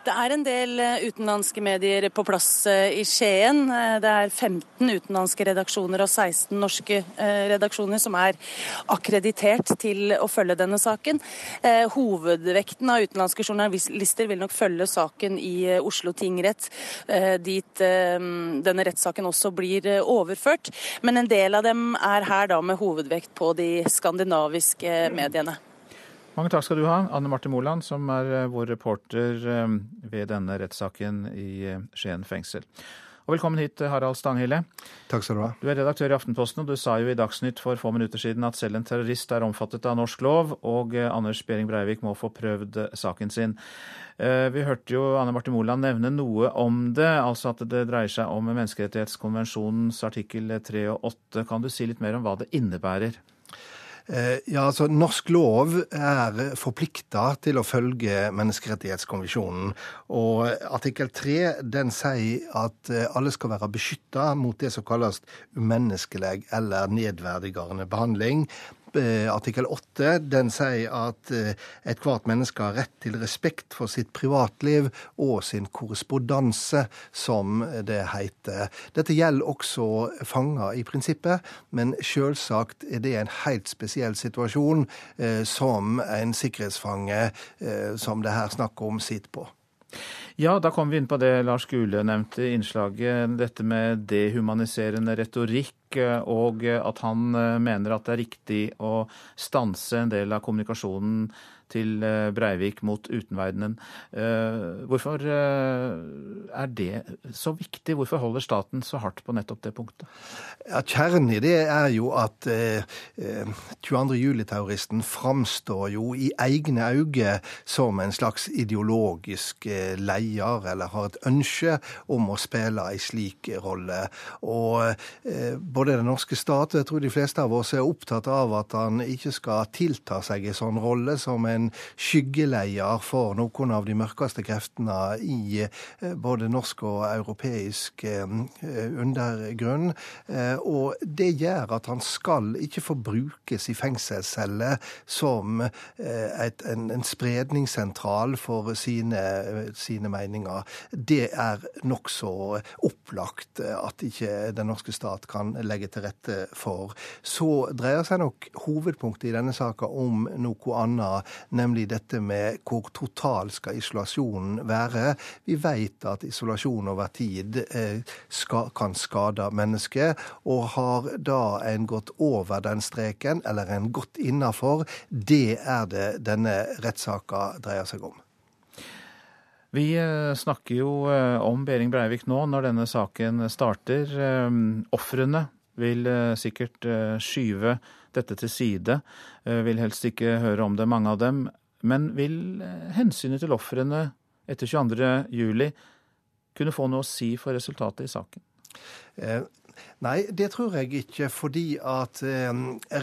Det er en del eh, utenlandske medier på plass eh, i Skien. Eh, det er 15 utenlandske redaksjoner og 16 norske redaksjoner som er akkreditert til å følge denne saken. Hovedvekten av utenlandske journalister vil nok følge saken i Oslo tingrett, dit denne rettssaken også blir overført. Men en del av dem er her da med hovedvekt på de skandinaviske mediene. Mange takk skal du ha, Anne Marte Moland, som er eh, vår reporter eh, ved denne rettssaken i eh, Skien fengsel. Og velkommen hit, Harald Stanghille. Takk skal Du ha. Du er redaktør i Aftenposten, og du sa jo i Dagsnytt for få minutter siden at selv en terrorist er omfattet av norsk lov, og Anders Behring Breivik må få prøvd saken sin. Vi hørte jo Anne Marte Moland nevne noe om det, altså at det dreier seg om menneskerettighetskonvensjonens artikkel 3 og 8. Kan du si litt mer om hva det innebærer? Eh, ja, altså Norsk lov er forplikta til å følge menneskerettighetskonvensjonen. Og artikkel 3 den sier at eh, alle skal være beskytta mot det som kalles umenneskelig eller nedverdigende behandling. Eh, artikkel 8 den sier at eh, ethvert menneske har rett til respekt for sitt privatliv og sin korrespondanse, som det heter. Dette gjelder også fanger i prinsippet, men selvsagt er det en helt spesiell situasjon eh, som en sikkerhetsfange, som det her snakker om, sitter på. Ja, da kommer vi inn på det Lars Gule nevnte i innslaget. Dette med dehumaniserende retorikk, og at han eh, mener at det er riktig å stanse en del av kommunikasjonen til eh, Breivik mot utenverdenen. Eh, hvorfor eh, er det så viktig? Hvorfor holder staten så hardt på nettopp det punktet? Ja, Kjernen i det er jo at eh, 22. juli-terroristen framstår jo i egne øyne som en slags ideologisk leder, eller har et ønske om å spille en slik rolle. Og eh, både den norske stat og jeg tror de fleste av oss er opptatt av at han ikke skal tilta seg en sånn rolle som en en skyggeleier for noen av de mørkeste kreftene i eh, både norsk og europeisk eh, undergrunn. Eh, og det gjør at han skal ikke få brukes i fengselscelle som et, en, en, spredningssentral for sine, sine meninger. Det er nokså opplagt at ikke den norske stat kan legge til rette for. Så dreier seg nok hovedpunktet i denne saka om noe annet, nemlig dette med hvor total skal isolasjonen være. Vi vet at isolasjon over tid eh, skal, kan skade mennesket, og har da en gått over den streken, eller en gått innafor, det er det denne rettssaka dreier seg om. Vi eh, snakker jo eh, om Behring Breivik nå når denne saken starter. Ofrene vil sikkert skyve dette til side, vil helst ikke høre om det, mange av dem. Men vil eh, hensynet til ofrene etter 22.07 kunne få noe å si for resultatet i saken? Eh, nei, det tror jeg ikke, fordi at eh,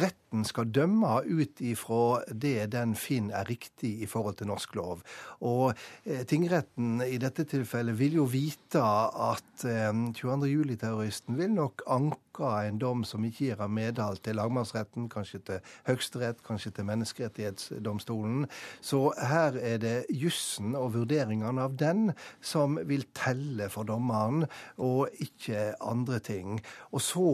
retten skal dømme ut ifra det den finner er riktig i forhold til norsk lov. Og eh, tingretten i dette tilfellet vil jo vite at eh, 22.07-terroristen vil nok anke en dom som ikke gir ham medhold til lagmannsretten, kanskje til Høyesterett, kanskje til Menneskerettighetsdomstolen. Så her er det jussen og vurderingene av den som vil telle for dommeren, og ikke andre ting. Og så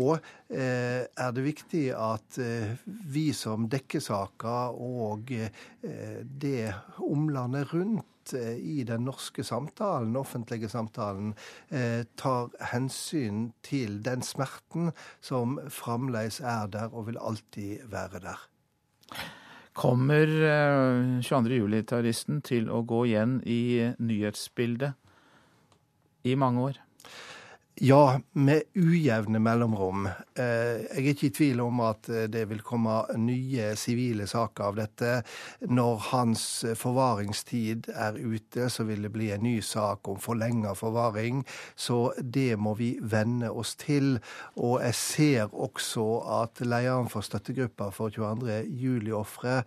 eh, er det viktig at eh, vi som dekker saka og eh, det omlandet rundt eh, i den norske samtalen, offentlige samtalen, eh, tar hensyn til den smerten som fremdeles er der og vil alltid være der. Kommer 22. juli-terroristen til å gå igjen i nyhetsbildet i mange år? Ja, med ujevne mellomrom. Eh, jeg er ikke i tvil om at eh, det vil komme nye sivile saker av dette. Når hans forvaringstid er ute, så vil det bli en ny sak om forlenga forvaring. Så det må vi venne oss til. Og jeg ser også at lederen for støttegruppa for 22. juli-ofre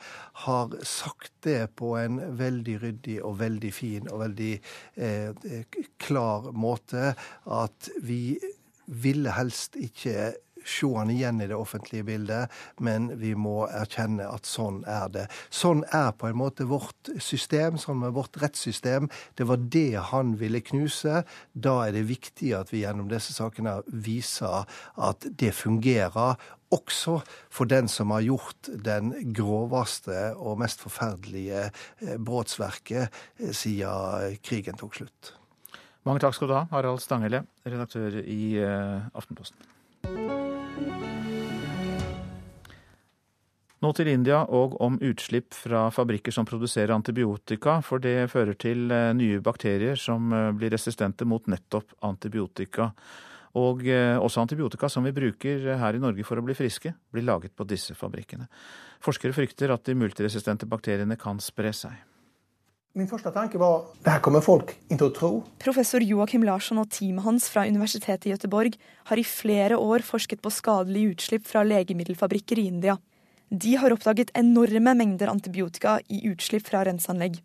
har sagt det på en veldig ryddig og veldig fin og veldig eh, klar måte. at vi ville helst ikke se han igjen i det offentlige bildet, men vi må erkjenne at sånn er det. Sånn er på en måte vårt system, sånn er vårt rettssystem. Det var det han ville knuse. Da er det viktig at vi gjennom disse sakene viser at det fungerer. Også for den som har gjort den groveste og mest forferdelige eh, brotsverket eh, siden krigen tok slutt. Mange takk skal du ha, Harald Stanghelle, redaktør i uh, Aftenposten. Nå til India og om utslipp fra fabrikker som produserer antibiotika, for det fører til uh, nye bakterier som uh, blir resistente mot nettopp antibiotika. Og også antibiotika som vi bruker her i Norge for å bli friske, blir laget på disse fabrikkene. Forskere frykter at de multiresistente bakteriene kan spre seg. Min første tanke var det her kommer folk ikke å tro. Professor Joakim Larsson og teamet hans fra Universitetet i Gøteborg har i flere år forsket på skadelige utslipp fra legemiddelfabrikker i India. De har oppdaget enorme mengder antibiotika i utslipp fra renseanlegg.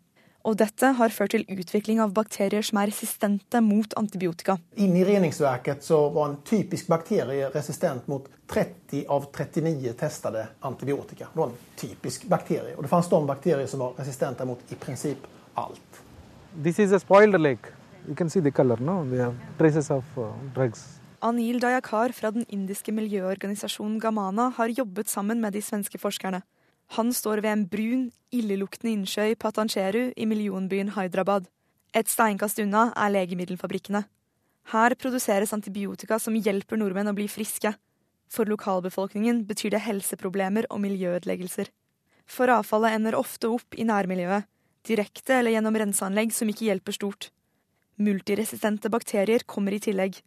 Og dette har ført til utvikling av bakterier som er resistente mot antibiotika. Inne i reningsverket så var en typisk bakterie resistent mot 30 av 39 testede antibiotika. Det var en typisk bakterie. Og det fantes de bakterier som var resistente mot i prinsipp alt. This is a spoiled lake. You can see the color, no? We have traces of uh, drugs. Anil Dayakar fra den indiske miljøorganisasjonen Gamana har jobbet sammen med de svenske forskerne. Han står ved en brun, illeluktende innsjø i Patancheru i millionbyen Hyderabad. Et steinkast unna er legemiddelfabrikkene. Her produseres antibiotika som hjelper nordmenn å bli friske. For lokalbefolkningen betyr det helseproblemer og miljøødeleggelser. For avfallet ender ofte opp i nærmiljøet, direkte eller gjennom renseanlegg som ikke hjelper stort. Multiresistente bakterier kommer i tillegg.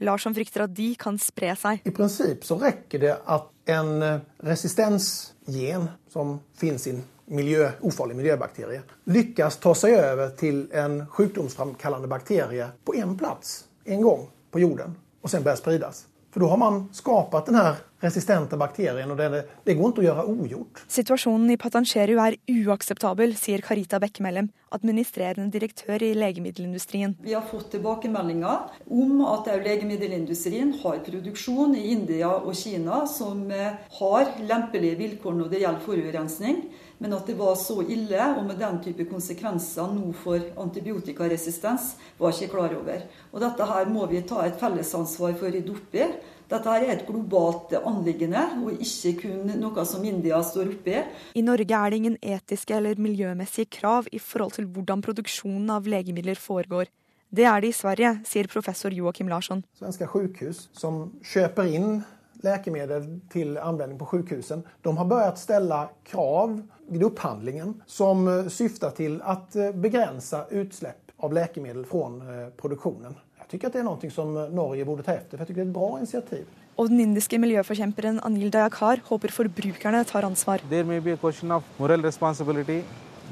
Larsson frykter at de kan spre seg. I prinsipp så rekker det at en eh, resistensgen som finnes i en miljø, ufarlig miljøbakterie, lykkes ta seg over til en sykdomsframkallende bakterie på én plass en gang på jorden, og sen börja spridas. For da har man skapat den her resistente bakterien, og det, det går ikke å gjøre ugjort. Situasjonen i Patancheru er uakseptabel, sier Karita Bekkemellem, administrerende direktør i legemiddelindustrien. Vi har fått tilbakemeldinger om at legemiddelindustrien har produksjon i India og Kina som eh, har lempelige vilkår når det gjelder forurensning. Men at det var så ille, og med den type konsekvenser nå for antibiotikaresistens, var jeg ikke klar over. Og dette her må vi ta et fellesansvar for å rydde opp i. Dette her er et globalt anliggende, og ikke kun noe som India står oppe i. I Norge er det ingen etiske eller miljømessige krav i forhold til hvordan produksjonen av legemidler foregår. Det er det i Sverige, sier professor Joakim Larsson. Svenske sykehus som kjøper inn läkemedel til användning på sjukhusen. De har börjat ställa krav vid upphandlingen som eh, syftar til å begränsa begrense utsläpp av läkemedel fra eh, produktionen. Jeg tycker att det er noe som Norge borde ta efter, for jeg tycker det er et bra initiativ. Og den indiske miljøforkjemperen Anil Dayakar håper forbrukerne tar ansvar. There may be a question of moral responsibility.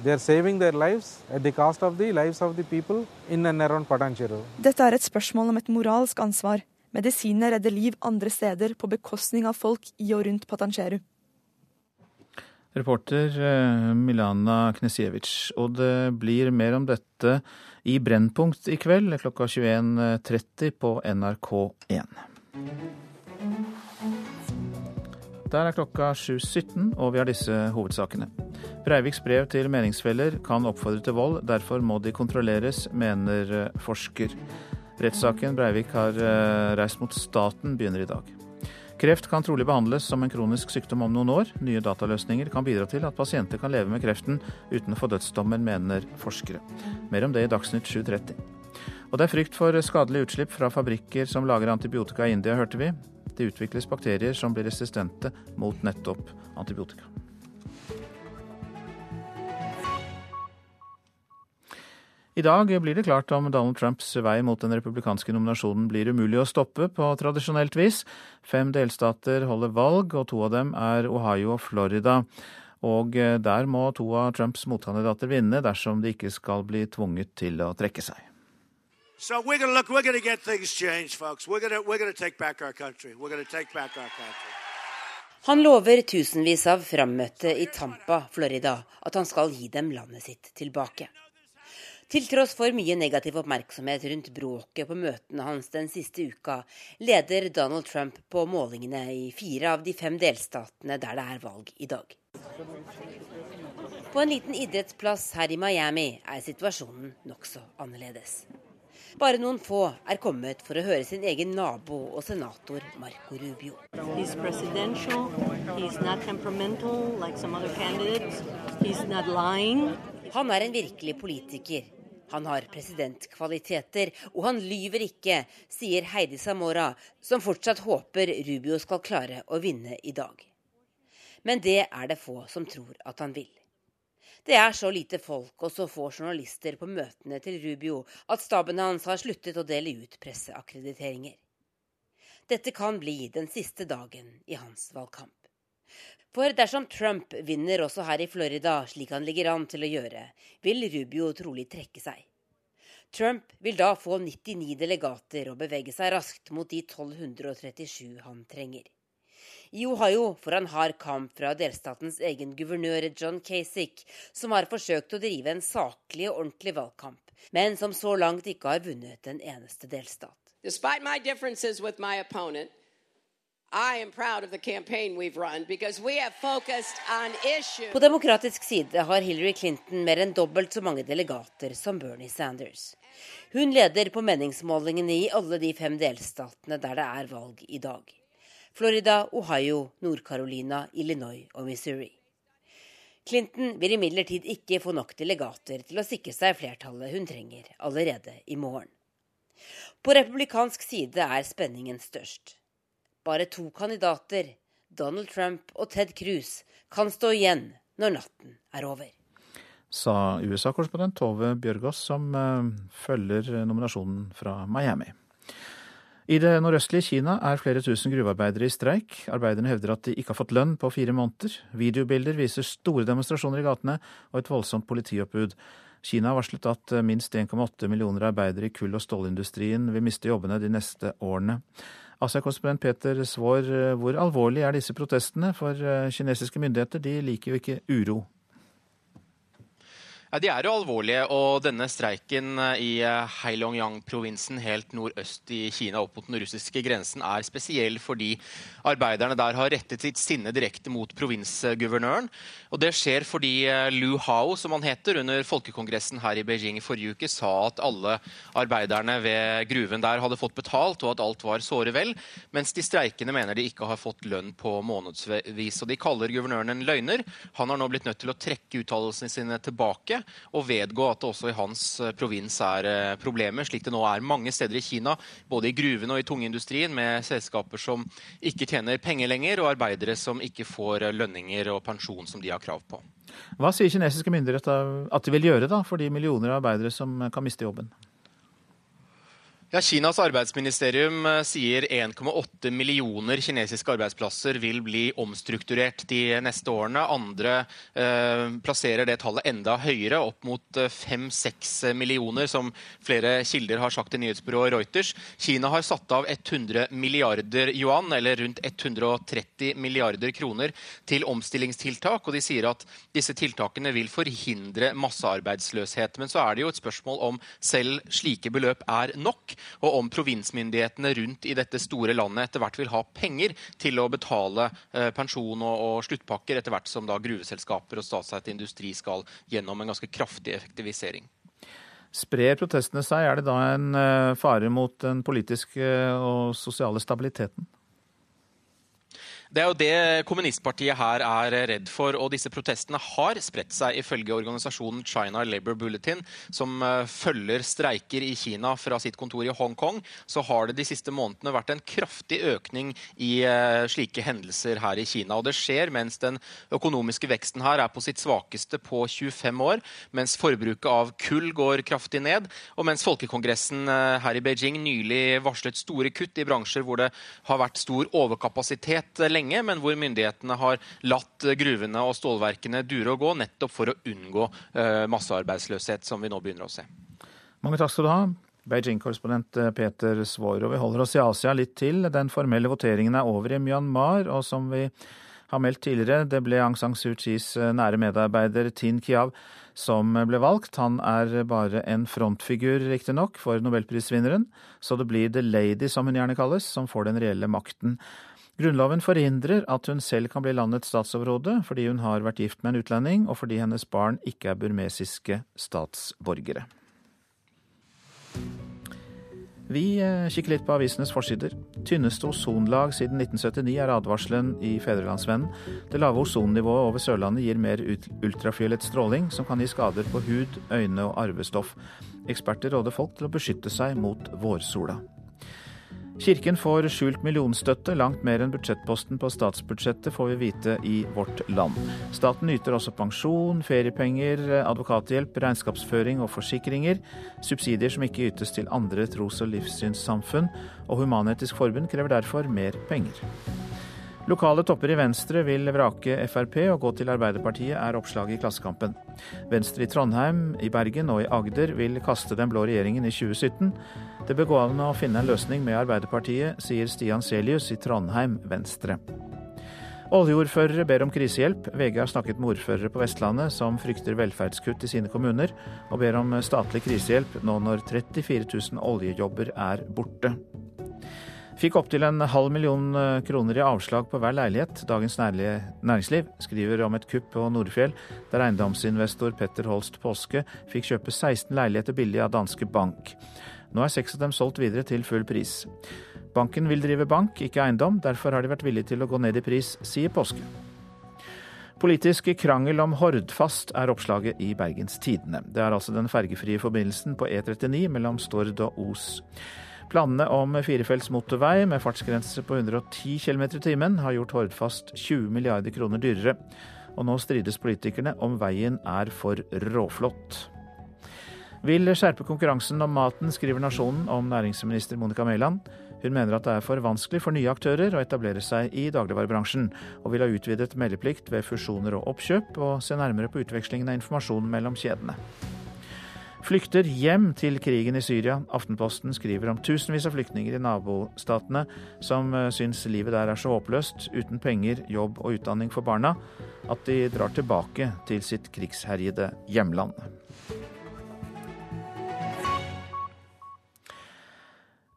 They saving their lives at the cost of the lives of the people in and around Patancheru. Dette er et spørsmål om et moralsk ansvar. Medisinene redder liv andre steder på bekostning av folk i og rundt Patancheru. Reporter eh, Milana Knesjevic. Og det blir mer om dette i Brennpunkt i kveld klokka 21.30 på NRK1. Der er klokka 7.17, og vi har disse hovedsakene. Breiviks brev til meningsfeller kan oppfordre til vold, derfor må de kontrolleres, mener forsker. Rettssaken Breivik har eh, reist mot staten, begynner i dag. Kreft kan trolig behandles som en kronisk sykdom om noen år. Nye dataløsninger kan bidra til at pasienter kan leve med kreften uten å få dødsdommen, mener forskere. Mer om det i Dagsnytt 7.30. Og det er frykt for skadelige utslipp fra fabrikker som lager antibiotika i India, hørte vi. Det utvikles bakterier som blir resistente mot nettopp antibiotika. I dag blir det klart om Donald Trumps vei mot den republikanske nominasjonen blir umulig å stoppe på tradisjonelt vis. Fem delstater holder valg, og to av dem er Ohio og Florida. Og eh, der må to av Trumps motkandidater vinne dersom de ikke skal bli tvunget til å trekke seg. So we're going look, we're going get things changed, folks. We're going we're going take back our country. We're going take back our country. Han lover tusenvis av frammøtte i Tampa, Florida, at han skal gi dem landet sitt tilbake. Til tross for mye negativ oppmerksomhet rundt bråket på møtene hans den siste uka, leder Donald Trump på målingene i fire av de fem delstatene der det er valg i dag. På en liten idrettsplass her i Miami er situasjonen nokså annerledes. Bare noen få er kommet for å høre sin egen nabo og senator Marco Rubio. He's he's like he's Han er en virkelig politiker, han har presidentkvaliteter, og han lyver ikke, sier Heidi Samora, som fortsatt håper Rubio skal klare å vinne i dag. Men det er det få som tror at han vil. Det er så lite folk og så få journalister på møtene til Rubio at staben hans har sluttet å dele ut presseakkrediteringer. Dette kan bli den siste dagen i hans valgkamp. For dersom Trump vinner også her i Florida, slik han ligger an til å gjøre, vil Rubio trolig trekke seg. Trump vil da få 99 delegater og bevege seg raskt mot de 1237 han trenger. I Ohio får han hard kamp fra delstatens egen guvernør John Kasich, som har forsøkt å drive en saklig og ordentlig valgkamp, men som så langt ikke har vunnet en eneste delstat. Despite my differences with my opponent, på demokratisk side har Hillary Clinton mer enn dobbelt så mange delegater som Bernie Sanders. Hun leder på meningsmålingene i alle de fem delstatene der det er valg i dag. Florida, Ohio, Nord-Carolina, Illinois og Missouri. Clinton vil imidlertid ikke få nok delegater til å sikre seg flertallet hun trenger allerede i morgen. På republikansk side er spenningen størst. Bare to kandidater, Donald Trump og Ted Cruz, kan stå igjen når natten er over. Sa USA-korrespondent Tove Bjørgaas, som uh, følger nominasjonen fra Miami. I det nordøstlige Kina er flere tusen gruvearbeidere i streik. Arbeiderne hevder at de ikke har fått lønn på fire måneder. Videobilder viser store demonstrasjoner i gatene og et voldsomt politioppbud. Kina har varslet at minst 1,8 millioner arbeidere i kull- og stålindustrien vil miste jobbene de neste årene. Asia-korrespondent Peter Svaar, eh, hvor alvorlig er disse protestene? For eh, kinesiske myndigheter de liker jo ikke uro. Ja, De er jo alvorlige. og Denne streiken eh, i eh, Heilongjiang-provinsen helt nordøst i Kina opp mot den russiske grensen er spesiell fordi arbeiderne der har rettet sitt sinne direkte mot provinsguvernøren. Og Det skjer fordi eh, Lu Hao, som han heter, under folkekongressen her i Beijing forrige uke sa at alle arbeiderne ved gruven der hadde fått betalt, og at alt var såre vel, mens de streikende mener de ikke har fått lønn på månedsvis. Og De kaller guvernøren en løgner. Han har nå blitt nødt til å trekke uttalelsene sine tilbake og vedgå at det også i hans eh, provins er eh, problemer, slik det nå er mange steder i Kina, både i gruvene og i tungindustrien, med selskaper som ikke tjener penger lenger, og arbeidere som ikke får eh, lønninger og pensjon som de har krav på. Hva sier kinesiske myndigheter at de vil gjøre da, for de millioner av arbeidere som kan miste jobben? Ja, Kinas arbeidsministerium eh, sier 1,8 millioner kinesiske arbeidsplasser vil bli omstrukturert de neste årene. Andre eh, plasserer det tallet enda høyere, opp mot 5-6 eh, millioner, som flere kilder har sagt til nyhetsbyrået Reuters. Kina har satt av 100 milliarder yuan, eller rundt 130 milliarder kroner, til omstillingstiltak. Og de sier at disse tiltakene vil forhindre massearbeidsløshet. Men så er det jo et spørsmål om selv slike beløp er nok og om provinsmyndighetene rundt i dette store landet etter hvert vil ha penger til å betale eh, pensjon og, sluttpakker, etter hvert som da gruveselskaper og statseid industri skal gjennom en ganske kraftig effektivisering. Sprer protestene seg, er det da en eh, fare mot den politiske og sosiale stabiliteten? Det er jo det kommunistpartiet her er redd for. Og disse protestene har spredt seg, ifølge organisasjonen China Labour Bulletin, som eh, følger streiker i Kina fra sitt kontor i Hongkong. Så har det de siste månedene vært en kraftig økning i eh, slike hendelser her i Kina. Og det skjer mens den økonomiske veksten her er på sitt svakeste på 25 år, mens forbruket av kull går kraftig ned, og mens Folkekongressen eh, her i Beijing nylig varslet store kutt i bransjer hvor det har vært stor overkapasitet lenge, men hvor myndighetene har latt gruvene og stålverkene dure og gå, nettopp for å unngå uh, massearbeidsløshet, som vi nå begynner å se. Mange takk skal du ha. Beijing-korrespondent eh, Peter Svoro. Vi holder oss i Asia litt til. Den formelle voteringen er over i Myanmar, og som vi har meldt tidligere, det ble Aung San Suu Kyis eh, nære medarbeider Tin Kiav som ble valgt. Han er bare en frontfigur, riktignok, for nobelprisvinneren, så det blir The Lady, som hun gjerne kalles, som får den reelle makten. Grunnloven forhindrer at hun selv kan bli landets statsoverhode, fordi hun har vært gift med en utlending, og fordi hennes barn ikke er burmesiske statsborgere. Vi eh, kikker litt på avisenes forsider. Tynneste ozonlag siden 1979 er advarselen i Fedrelandsvennen. Det lave ozonnivået over Sørlandet gir mer ultrafiolett stråling, som kan gi skader på hud, øyne og arvestoff. Eksperter råder folk til å beskytte seg mot vårsola. Kirken får skjult millionstøtte, langt mer enn budsjettposten på statsbudsjettet, får vi vite i Vårt Land. Staten yter også pensjon, feriepenger, advokathjelp, regnskapsføring og forsikringer. Subsidier som ikke ytes til andre tros- og livssynssamfunn, og Human-Etisk Forbund krever derfor mer penger. Lokale topper i Venstre vil vrake Frp og gå til Arbeiderpartiet, er oppslaget i Klassekampen. Venstre i Trondheim, i Bergen og i Agder vil kaste den blå regjeringen i 2017. Det bør gå an å finne en løsning med Arbeiderpartiet, sier Stian Selius i Trondheim Venstre. Oljeordførere ber om krisehjelp. VG har snakket med ordførere på Vestlandet som frykter velferdskutt i sine kommuner, og ber om statlig krisehjelp nå når 34 000 oljejobber er borte. Fikk opptil en halv million eh, kroner i avslag på hver leilighet. Dagens Næringsliv skriver om et kupp på Nordfjell, der eiendomsinvestor Petter Holst Påske fikk kjøpe 16 leiligheter billig av Danske Bank. Nå er seks av dem solgt videre til full pris. Banken vil drive bank, ikke eiendom. Derfor har de vært villige til å gå ned i pris, sier Påske. Politisk krangel om Hordfast er oppslaget i Bergens Tidende. Det er altså den fergefrie forbindelsen på E39 mellom Stord og Os. Planene om firefelts motorvei med fartsgrense på 110 km i timen har gjort Hordfast 20 milliarder kroner dyrere. Og nå strides politikerne om veien er for råflott. Vil skjerpe konkurransen om maten, skriver Nasjonen om næringsminister Monica Mæland. Hun mener at det er for vanskelig for nye aktører å etablere seg i dagligvarebransjen, og vil ha utvidet meldeplikt ved fusjoner og oppkjøp, og se nærmere på utvekslingen av informasjon mellom kjedene flykter hjem til krigen i Syria. Aftenposten skriver om tusenvis av flyktninger i nabostatene som eh, syns livet der er så håpløst, uten penger, jobb og utdanning for barna, at de drar tilbake til sitt krigsherjede hjemland.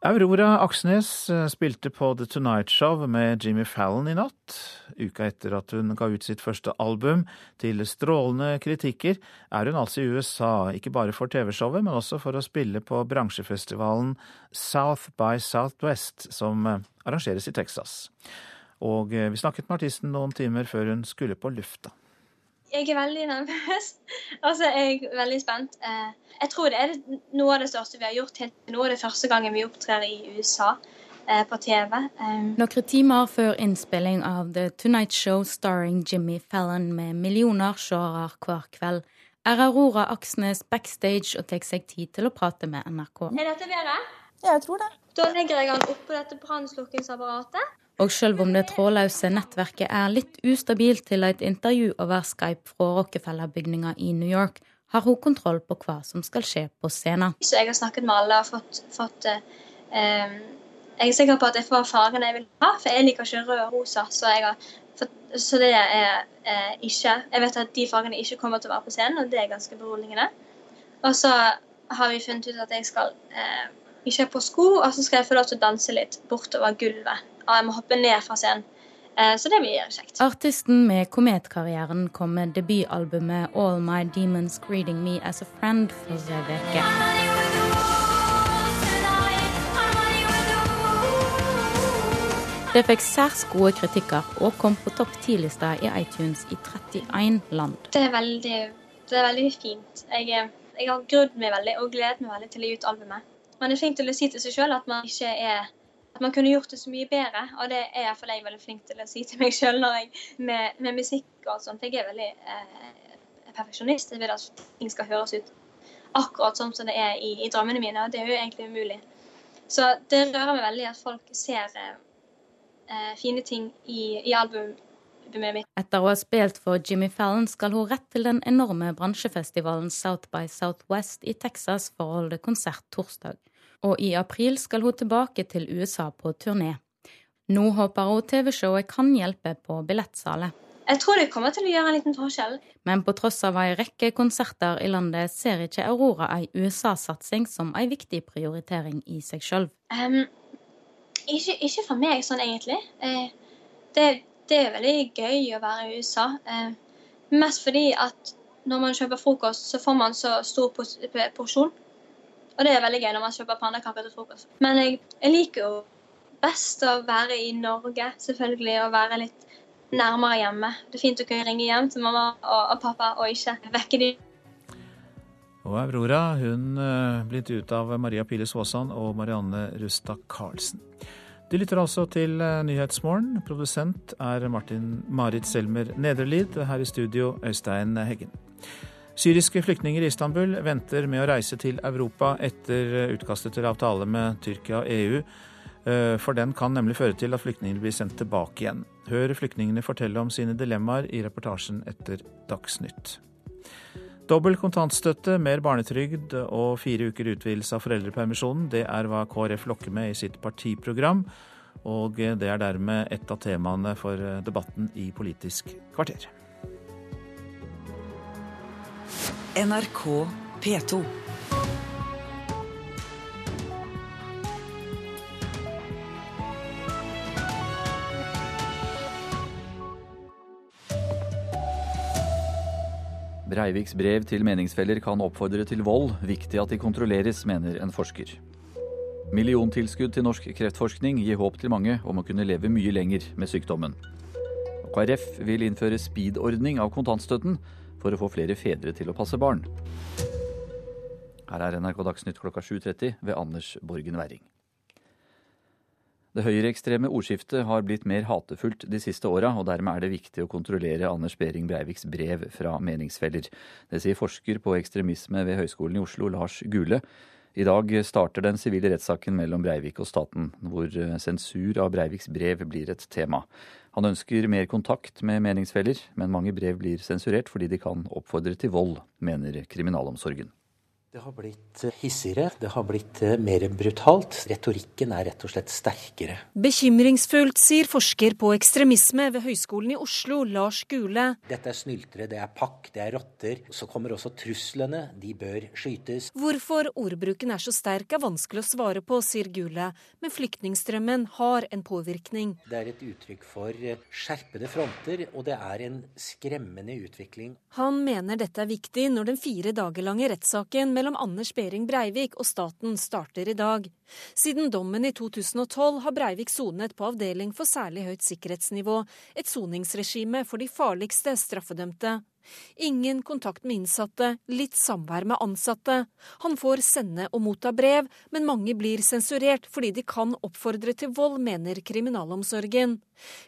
Aurora Aksnes eh, spilte på The Tonight Show med Jimmy Fallon i natt. Uka etter at hun ga ut sitt første album, til strålende kritikker, er hun altså i USA, ikke bare for TV-showet, men også for å spille på bransjefestivalen South by Southwest, som eh, arrangeres i Texas. Og eh, vi snakket med artisten noen timer før hun skulle på lufta jeg er veldig nervøs. Altså, jeg er veldig spent. Eh, jeg tror det er noe av det største vi har gjort helt til nå. er det første gangen vi opptrer i USA eh, på TV. Eh, Noen timer før innspilling av The Tonight Show starring Jimmy Fallon med millioner seere hver kveld, er Aurora Aksnes backstage og tar seg tid til å prate med NRK. Er dette bedre? Ja, jeg tror det. Da legger jeg den oppå dette brannslokkingsapparatet. Og selv om det trådløse nettverket er litt ustabilt til et intervju over Skype fra Rockefeller-bygninga i New York, har hun kontroll på hva som skal skje på scenen. Så jeg har snakket med alle og fått, fått eh, Jeg er sikker på at jeg får fargen jeg vil ha, for jeg liker ikke rød og rosa. Så, for, så det er eh, ikke Jeg vet at de fargene ikke kommer til å være på scenen, og det er ganske beroligende. Og så har vi funnet ut at jeg skal eh, ikke ha på sko, og så skal jeg få lov til å danse litt bortover gulvet og jeg må hoppe ned fra scenen. Eh, så det blir kjekt. Artisten med kometkarrieren kom med debutalbumet 'All My Demons Greeting Me As A Friend' forrige uke. Det fikk særs gode kritikker og kom på topp 10-lista i iTunes i 31 land. Det er veldig, det er veldig fint. Jeg, jeg har grudd meg veldig og gledet meg veldig til å gi ut albumet. Men det er fint å si til seg sjøl at man ikke er at man kunne gjort det så mye bedre. Og det er iallfall jeg veldig flink til å si til meg sjøl med, med, musikk og sånt. Jeg er veldig eh, perfeksjonist. Jeg vil at ting skal høres ut akkurat sånn som det er i, i, drømmene mine, og det er jo egentlig umulig. Så det rører meg veldig at folk ser eh, fine ting i, i albumet mitt. Etter å ha spilt for Jimmy Fallon skal hun rett til den enorme bransjefestivalen South by Southwest i Texas for å holde konsert torsdag og i april skal hun tilbake til USA på turné. Nå håper hun TV-showet kan hjelpe på billettsalet. Jeg tror det kommer til å gjøre en liten forskjell. Men på tross av ei rekke konserter i landet, ser ikke Aurora ei USA-satsing som ei viktig prioritering i seg sjøl. Um, ikke, ikke, for meg sånn egentlig. Uh, det, det, er veldig gøy å være i USA. Uh, mest fordi at når man kjøper frokost, så får man så stor porsjon. Og det er veldig gøy når man kjøper pannekaker til frokost. Men jeg, jeg, liker jo best å være i Norge, selvfølgelig, og være litt nærmere hjemme. Det er fint å kunne ringe hjem til mamma og, og pappa og ikke vekke dem. Og Aurora hun blir intervjuet av Maria Piles Svåsand og Marianne Rustad Karlsen. De lytter altså til uh, Nyhetsmorgen. Produsent er Martin Marit Selmer Nedrelid. Her i studio Øystein Heggen. Syriske flyktninger i Istanbul venter med å reise til Europa etter utkastet til avtale med Tyrkia og EU, eh, for den kan nemlig føre til at flyktningene blir sendt tilbake igjen. Hør flyktningene fortelle om sine dilemmaer i reportasjen etter Dagsnytt. Dobbel kontantstøtte, mer barnetrygd og fire uker utvidelse av foreldrepermisjonen, det er hva KrF lokker med i sitt partiprogram. Og det er dermed et av temaene for debatten i Politisk kvarter. NRK P2. Breiviks brev til meningsfeller kan oppfordre til vold. Viktig at de kontrolleres, mener en forsker. Milliontilskudd til norsk kreftforskning gir håp til mange om å kunne leve mye lenger med sykdommen. KrF vil innføre speed-ordning av kontantstøtten for å få flere fedre til å passe barn. Her er NRK Dagsnytt klokka 7.30 ved Anders Borgen Werring. Det høyreekstreme ordskiftet har blitt mer hatefullt de siste åra, og dermed er det viktig å kontrollere Anders Behring Breiviks brev fra meningsfeller. Det sier forsker på ekstremisme ved Høgskolen i Oslo, Lars Gule. I dag starter den sivile rettssaken mellom Breivik og staten, hvor sensur av Breiviks brev blir et tema. Han ønsker mer kontakt med meningsfeller, men mange brev blir sensurert fordi de kan oppfordre til vold, mener kriminalomsorgen. Det har blitt hissigere, det har blitt eh, mer brutalt. Retorikken er rett og slett sterkere. Bekymringsfullt, sier forsker på ekstremisme ved Høgskolen i Oslo, Lars Gule. Dette er snyltere, det er pakk, det er rotter. Så kommer også truslene, de bør skytes. Hvorfor ordbruken er så sterk er vanskelig å svare på, sier Gule. Men flyktningstrømmen har en påvirkning. Det er et uttrykk for eh, skjerpede fronter, og det er en skremmende utvikling. Han mener dette er viktig når den fire dager lange rettssaken med mellom Anders Behring Breivik og staten starter i dag. Siden dommen i 2012 har Breivik sonet på avdeling for særlig høyt sikkerhetsnivå, et soningsregime for de farligste straffedømte. Ingen kontakt med innsatte, litt samvær med ansatte. Han får sende og motta brev, men mange blir sensurert fordi de kan oppfordre til vold, mener kriminalomsorgen.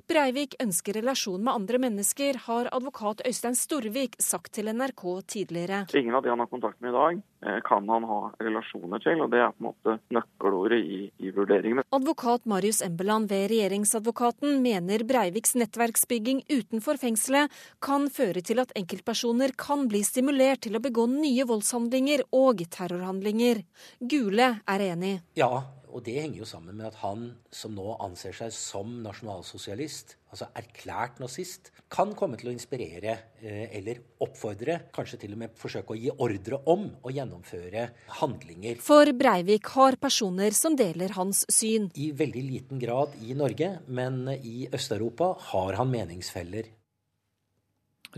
Breivik ønsker relasjon med andre mennesker, har advokat Øystein Storvik sagt til NRK tidligere. Ingen av de han har kontakt med i dag, eh, kan han ha relasjoner til, og det er på en måte nøkkelordet i, i vurderingene. Advokat Marius Embeland ved Regjeringsadvokaten mener Breiviks nettverksbygging utenfor fengselet kan føre til at enkeltpersoner kan bli stimulert til å begå nye voldshandlinger og terrorhandlinger. Gule er enig. Ja, Og det henger jo sammen med at han som nå anser seg som nasjonalsosialist, altså erklært nazist, kan komme til å inspirere eh, eller oppfordre, kanskje til og med forsøke å gi ordre om å gjennomføre handlinger. For Breivik har personer som deler hans syn. I veldig liten grad i Norge, men i Øst-Europa har han meningsfeller.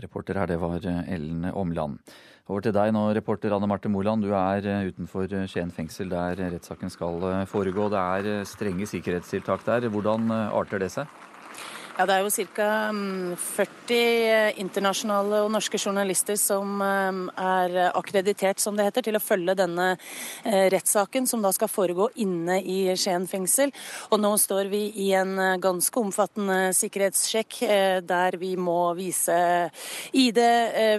Reporter her, det var Ellen Omland. Over til deg nå, reporter Anne Marte Moland. Du er eh, utenfor Skien fengsel der rettssaken skal eh, foregå. Det er eh, strenge sikkerhetstiltak der. Hvordan arter det seg? Ja, Det er jo ca. 40 mm, internasjonale og norske journalister som mm, er akkreditert, som det heter, til å følge denne eh, rettssaken, som da skal foregå inne i Skien fengsel. Og nå står vi i en eh, ganske omfattende sikkerhetssjekk, eh, der vi må vise ID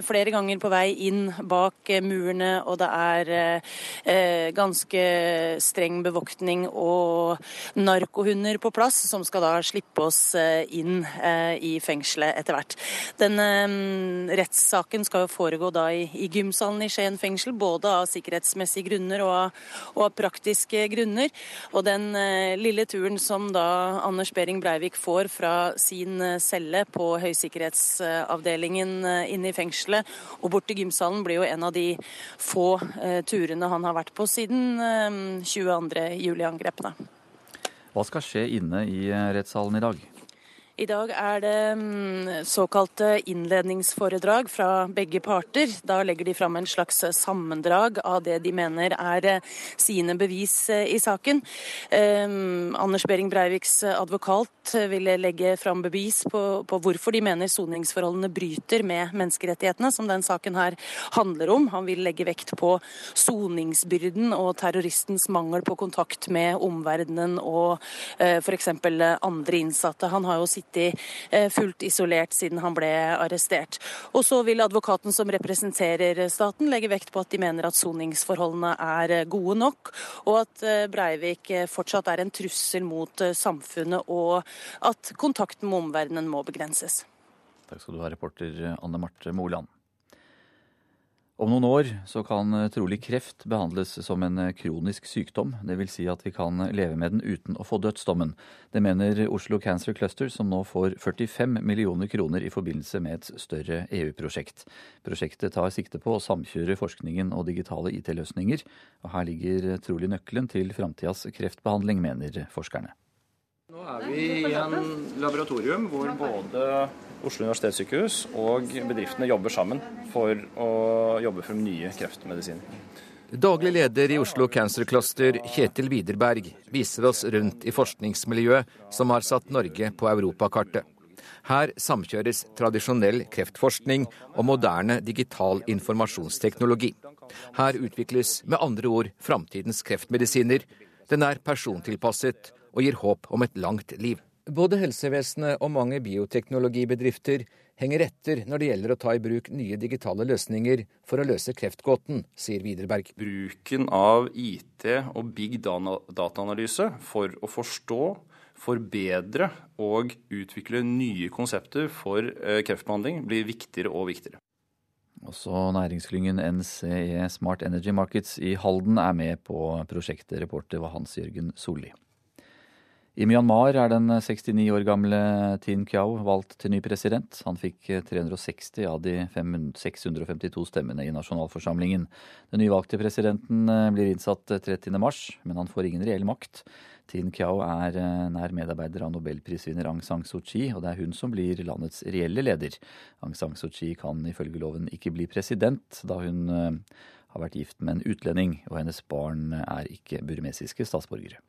flere ganger på vei inn bak murene, og det er ganske streng bevoktning og narkohunder på plass, som skal da slippe oss inn inn eh, i fengselet etter hvert. Denne mm, rettssaken skal jo foregå da i, i gymsalen i Skien fengsel, både av sikkerhetsmessige grunner og av, og av praktiske grunner. Og den eh, lille turen som da Anders Behring Breivik får fra sin eh, celle på høysikkerhetsavdelingen inne i fengselet og bort til gymsalen, blir jo en av de få turene han har vært på siden 22. juli-angrepene. Hva skal skje inne i rettssalen i dag? I dag er det mm, såkalte innledningsforedrag fra begge parter. Da legger de fram en slags sammendrag av det de mener er eh, sine bevis eh, i saken. Um, Anders Behring Breiviks advokat ville legge fram bevis på, på hvorfor de mener soningsforholdene bryter med menneskerettighetene, som den saken her handler om. Han vil legge vekt på soningsbyrden og terroristens mangel på kontakt med omverdenen og uh, f.eks. andre innsatte. Han har jo sittet sittet eh, fullt isolert siden han ble arrestert. Og så vil advokaten som representerer staten legge vekt på at de mener at soningsforholdene er eh, gode nok, og at eh, Breivik fortsatt er en trussel mot samfunnet, og at kontakten med omverdenen må begrenses. Takk skal du ha, reporter Anne Marte Moland. Om noen år så kan eh, trolig kreft behandles som en eh, kronisk sykdom. Dvs. Si at vi kan leve med den uten å få dødsdommen. Det mener Oslo Cancer Cluster, som nå får 45 millioner kroner i forbindelse med et større EU-prosjekt. Prosjektet tar sikte på å samkjøre forskningen og digitale IT-løsninger. Og her ligger trolig nøkkelen til framtidas kreftbehandling, mener forskerne. Nå er vi i en laboratorium hvor både Oslo universitetssykehus og bedriftene jobber sammen for å jobbe frem nye kreftmedisiner. Daglig leder i Oslo Cancer Cluster, Kjetil Widerberg, viser oss rundt i forskningsmiljøet som har satt Norge på europakartet. Her samkjøres tradisjonell kreftforskning og moderne digital informasjonsteknologi. Her utvikles med andre ord framtidens kreftmedisiner. Den er persontilpasset og gir håp om et langt liv. Både helsevesenet og mange bioteknologibedrifter henger etter når det gjelder å ta i bruk nye digitale løsninger for å løse kreftgåten, sier Widerberg. Bruken av IT og big data-analyse for å forstå, forbedre og utvikle nye konsepter for eh, kreftbehandling blir viktigere og viktigere. Også næringsklyngen NCE Smart Energy Markets i Halden er med på prosjektet. Reporter var Hans Jørgen Solli. I Myanmar er den 69 år gamle Tin Kyaw valgt til ny president. Han fikk 360 av de 652 stemmene i nasjonalforsamlingen. Den nyvalgte presidenten eh, blir innsatt 30.3, men han får ingen reell makt. Tin Kyaw er eh, nær medarbeider av nobelprisvinner Aung San Suu Kyi, og det er hun som blir landets reelle leder. Aung San Suu Kyi kan ifølge loven ikke bli president, da hun eh, har vært gift med en utlending, og hennes barn er ikke burmesiske statsborgere.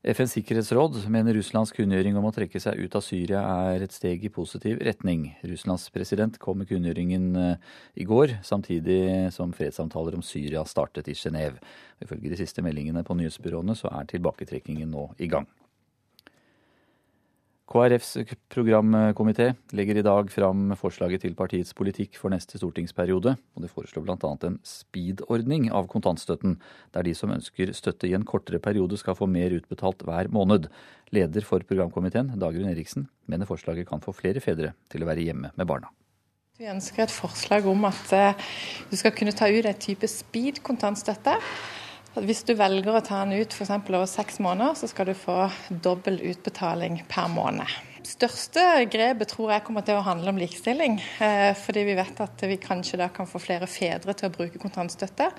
FNs sikkerhetsråd mener Russlands kunngjøring om å trekke seg ut av Syria er et steg i positiv retning. Russlands president kom med kunngjøringen eh, i går, samtidig som fredssamtaler om Syria startet i Genéve. Ifølge de siste meldingene på nyhetsbyråene så er tilbaketrekkingen nå i gang. KrFs programkomité legger i dag fram forslaget til partiets politikk for neste stortingsperiode. og Det foreslår bl.a. en speed-ordning av kontantstøtten, der de som ønsker støtte i en kortere periode skal få mer utbetalt hver måned. Leder for programkomiteen, Dagrun Eriksen, mener forslaget kan få flere fedre til å være hjemme med barna. Vi ønsker et forslag om at eh, du skal kunne ta ut en type speed-kontantstøtte Hvis du velger å ta den ut f.eks. over seks måneder, så skal du få dobbel utbetaling per måned. Største grepet tror jeg kommer til å handle om likestilling. Eh, fordi vi vet at vi kanskje da kan få flere fedre til å bruke kontantstøtte.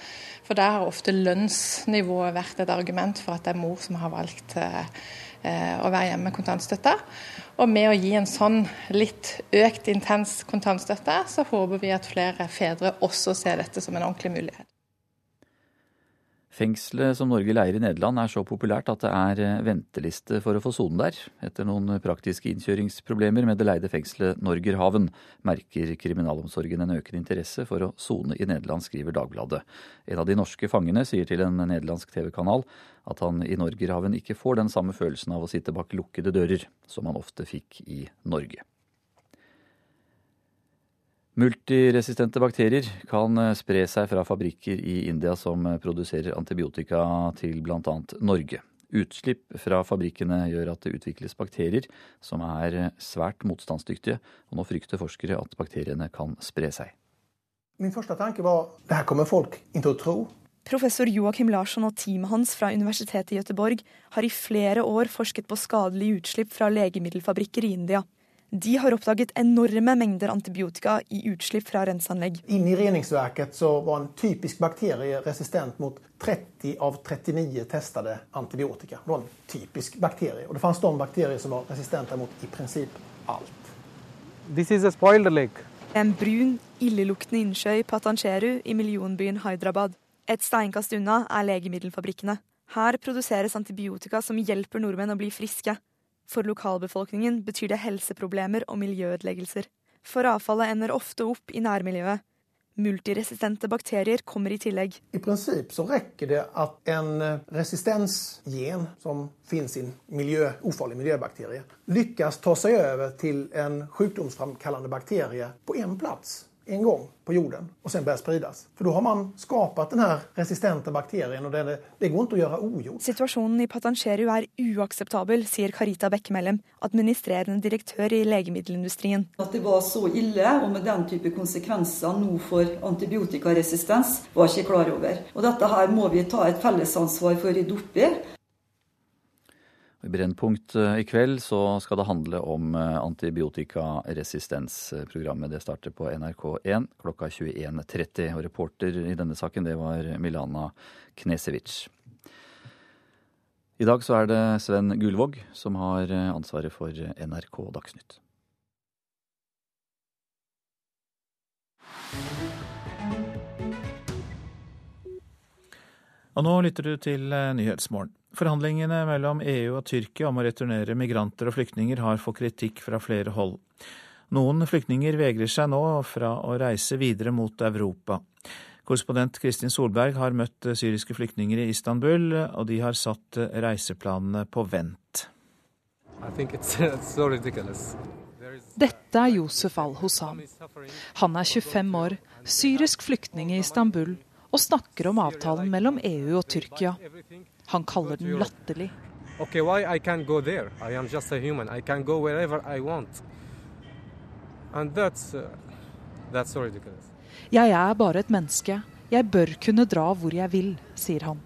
For der har ofte lønnsnivået vært et argument for at det er mor som har valgt eh, å være hjemme med kontantstøtte. Og med å gi en sånn litt økt intens kontantstøtte, så håper vi at flere fedre også ser dette som en ordentlig mulighet. Fengselet som Norge leier i Nederland er så populært at det er eh, venteliste for å få sone der. Etter noen praktiske innkjøringsproblemer med det leide fengselet Norgerhaven, merker kriminalomsorgen en økende interesse for å sone i Nederland, skriver Dagbladet. En av de norske fangene sier til en nederlandsk TV-kanal at han i Norgerhaven ikke får den samme følelsen av å sitte bak lukkede dører som han ofte fikk i Norge. Multiresistente bakterier kan eh, spre seg fra fabrikker i India som eh, produserer antibiotika til bl.a. Norge. Utslipp fra fabrikkene gjør at det utvikles bakterier som er eh, svært motstandsdyktige, og nå frykter forskere at bakteriene kan spre seg. Min første tanke var det her kommer folk ikke å tro. Professor Joakim Larsson og teamet hans fra Universitetet i Gøteborg har i flere år forsket på skadelige utslipp fra legemiddelfabrikker i India. De har oppdaget enorme mengder antibiotika i utslipp fra renseanlegg. Inne i reningsverket så var en typisk bakterie resistent mot 30 av 39 testede antibiotika. Det var en typisk bakterie. Og det fantes de bakterier som var resistente mot i prinsipp alt. This is a spoiled lake. En brun, illeluktende innsjø i Patancheru i millionbyen Hyderabad. Et steinkast unna er legemiddelfabrikkene. Her produseres antibiotika som hjelper nordmenn å bli friske. For lokalbefolkningen betyr det helseproblemer og miljøødeleggelser. For avfallet ender ofte opp i nærmiljøet. Multiresistente bakterier kommer i tillegg. I prinsipp så rekker det at en eh, resistensgen som finnes i en miljø, ufarlig miljøbakterie, lykkes ta seg over til en sykdomsframkallende bakterie på én plass en gång på jorden och sen börjar spridas. För då har man skapat den här resistenta bakterien och det, det går inte att göra ogjort. Situasjonen i Patancheru er uakseptabel, sier Carita Beckmellem, administrerende direktør i legemiddelindustrien. At det var så ille, og med den type konsekvenser nu for antibiotikaresistens, var ikke klar over. Og dette her må vi ta et fellesansvar for i opp i. Brennpunkt eh, i kveld så skal det handle om eh, antibiotikaresistensprogrammet. Det starter på NRK1 klokka 21.30. Og reporter i denne saken det var Milana Knesevic. I dag så er det Sven Gullvåg som har eh, ansvaret for NRK Dagsnytt. Og nå lytter du til Nyhetsmorgen. Forhandlingene mellom EU og Tyrkia om å returnere migranter og flyktninger har fått kritikk fra flere hold. Noen flyktninger vegrer seg nå fra å reise videre mot Europa. Korrespondent Kristin Solberg har møtt syriske flyktninger i Istanbul, og de har satt reiseplanene på vent. Dette er Josef al-Hussam. Han er 25 år, syrisk flyktning i Istanbul og snakker om avtalen mellom EU og Tyrkia. Han kaller den latterlig. Okay, why I can't go there? I am just a human. I can go wherever I want. And that's, uh, that's so ridiculous. Jeg er bare et menneske. Jeg bør kunne dra hvor jeg vil, sier han.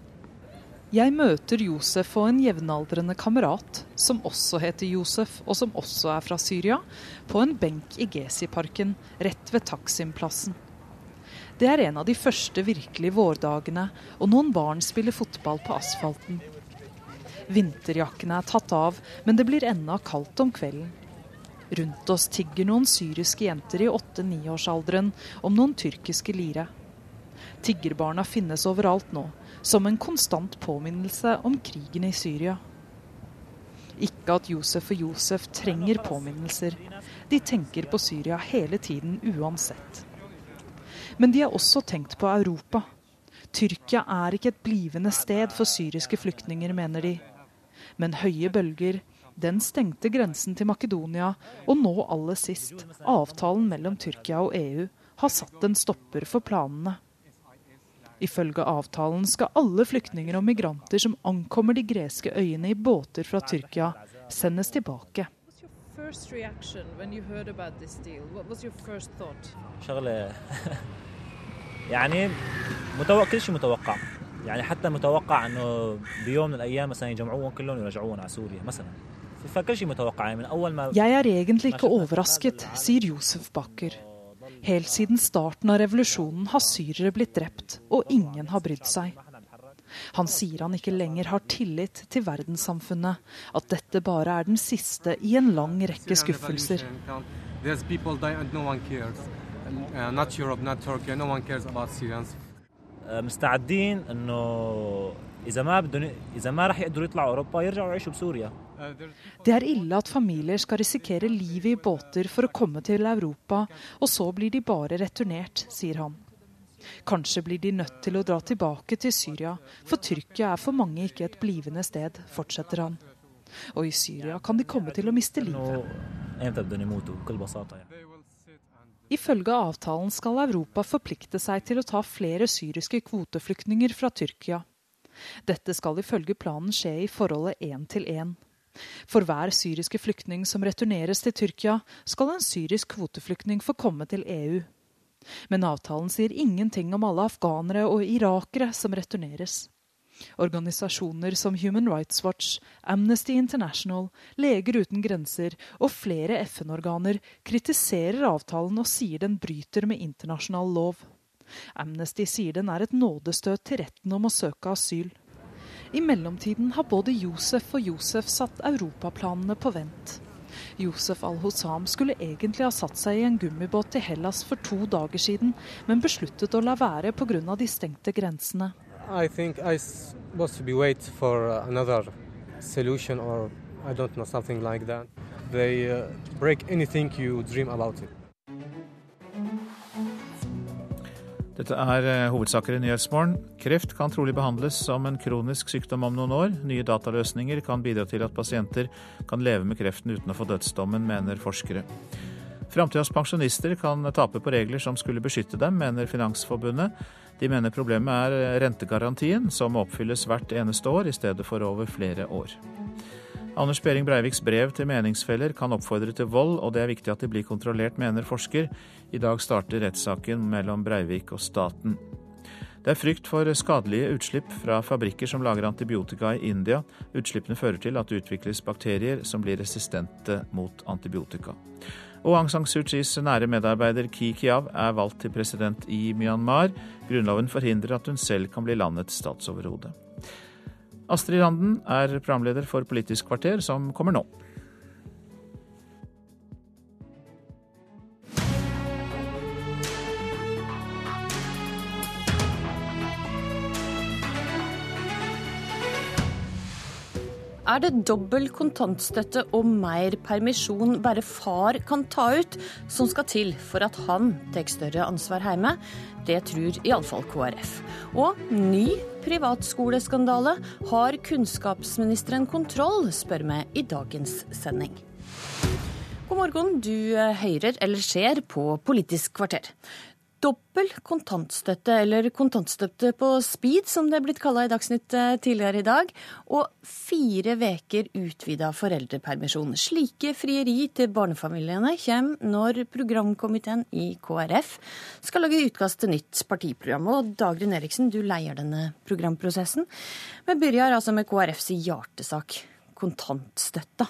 Jeg møter Josef og en jevnaldrende kamerat, som også heter Josef, og som også er fra Syria, på en benk i Gesi-parken, rett ved Taksim-plassen. Det er en av de første virkelige vårdagene, og noen barn spiller fotball på asfalten. Vinterjakkene er tatt av, men det blir ennå kaldt om kvelden. Rundt oss tigger noen syriske jenter i åtte-niårsalderen om noen tyrkiske lire. Tiggerbarna finnes overalt nå, som en konstant påminnelse om krigen i Syria. Ikke at Josef og Josef trenger påminnelser. De tenker på Syria hele tiden uansett. Men de har også tenkt på Europa. Tyrkia er ikke et blivende sted for syriske flyktninger, mener de. Men høye bølger, den stengte grensen til Makedonia, og nå aller sist avtalen mellom Tyrkia og EU, har satt en stopper for planene. Ifølge avtalen skal alle flyktninger og migranter som ankommer de greske øyene i båter fra Tyrkia, sendes tilbake First reaction when you heard about this deal, what was your first thought? يعني متوقع كل شيء متوقع يعني حتى متوقع انه بيوم من الايام مثلا يجمعوهم كلهم ويرجعوهم على سوريا مثلا فكل شيء متوقع يعني من اول ما Jeg er egentlig ikke overrasket, sier Josef Bakker. Helt siden starten av revolusjonen har syrere blitt drept, og ingen har brydd seg. Han sier han ikke lenger har tillit til verdenssamfunnet, at dette bare er den siste i en lang rekke skuffelser. There's people die and no one cares. Uh, not Europe, not Turkey, no one cares about Syrians. آه، مستعدين انه اذا ما بدهم اذا ما راح يقدروا يطلعوا اوروبا يرجعوا يعيشوا بسوريا Det er ille at familier skal risikere livet i båter for å komme til Europa, og så blir de bare returnert, sier han. Kanskje blir de nødt til å dra tilbake til Syria, for Tyrkia er for mange ikke et blivende sted, fortsetter han. Og i Syria kan de komme til å miste livet. Ifølge avtalen skal Europa forplikte seg til å ta flere syriske kvoteflyktninger fra Tyrkia. Dette skal ifølge planen skje i forholdet én til én. For hver syriske flyktning som returneres til Tyrkia, skal en syrisk kvoteflyktning få komme til EU. Men avtalen sier ingenting om alle afghanere og irakere som returneres. Organisasjoner som Human Rights Watch, Amnesty International, Leger uten grenser og flere FN-organer kritiserer avtalen og sier den bryter med internasjonal lov. Amnesty sier den er et nådestøt til retten om å søke asyl. I mellomtiden har både Josef og Josef satt europaplanene på vent. Josef al-Hossam skulle egentlig ha satt seg i en gummibåt til Hellas for to dager siden, men besluttet å la være pga. de stengte grensene. I think I to wait for uh, another solution or I don't know something like that. They uh, break anything you dream about it. Dette er eh, hovedsaker i Nyhetsmorgen. Kreft kan trolig behandles som en kronisk sykdom om noen år. Nye dataløsninger kan bidra til at pasienter kan leve med kreften uten å få dødsdommen, mener forskere. Framtidas pensjonister kan tape på regler som skulle beskytte dem, mener Finansforbundet. De mener problemet er rentegarantien, som oppfylles hvert eneste år i stedet for over flere år. Anders Behring Breiviks brev til meningsfeller kan oppfordre til vold, og det er viktig at de blir kontrollert, mener forsker. I dag starter rettssaken mellom Breivik og staten. Det er frykt for skadelige utslipp fra fabrikker som lager antibiotika i India. Utslippene fører til at det utvikles bakterier som blir resistente mot antibiotika. Og Aung San Suu Kyis nære medarbeider Ki Kiav er valgt til president i Myanmar. Grunnloven forhindrer at hun selv kan bli landets statsoverhode. Astrid Randen er programleder for Politisk kvarter, som kommer nå. Er det dobbel kontantstøtte og mer permisjon bare far kan ta ut, som skal til for at han tar større ansvar hjemme? Det tror iallfall KrF. Og ny privatskoleskandale. Har kunnskapsministeren kontroll, spør vi i dagens sending. God morgen, du hører eller ser på Politisk kvarter. Dobbel kontantstøtte, eller kontantstøtte på speed, som det er blitt kalla i Dagsnytt eh, tidligere i dag, og fire veker utvida foreldrepermisjon. Slike frieri til barnefamiliene kommer når programkomiteen i KrF skal lage utkast til nytt partiprogram. Og Dagrun Eriksen, du leier denne programprosessen. Vi begynner altså med KrFs hjertesak kontantstøtta.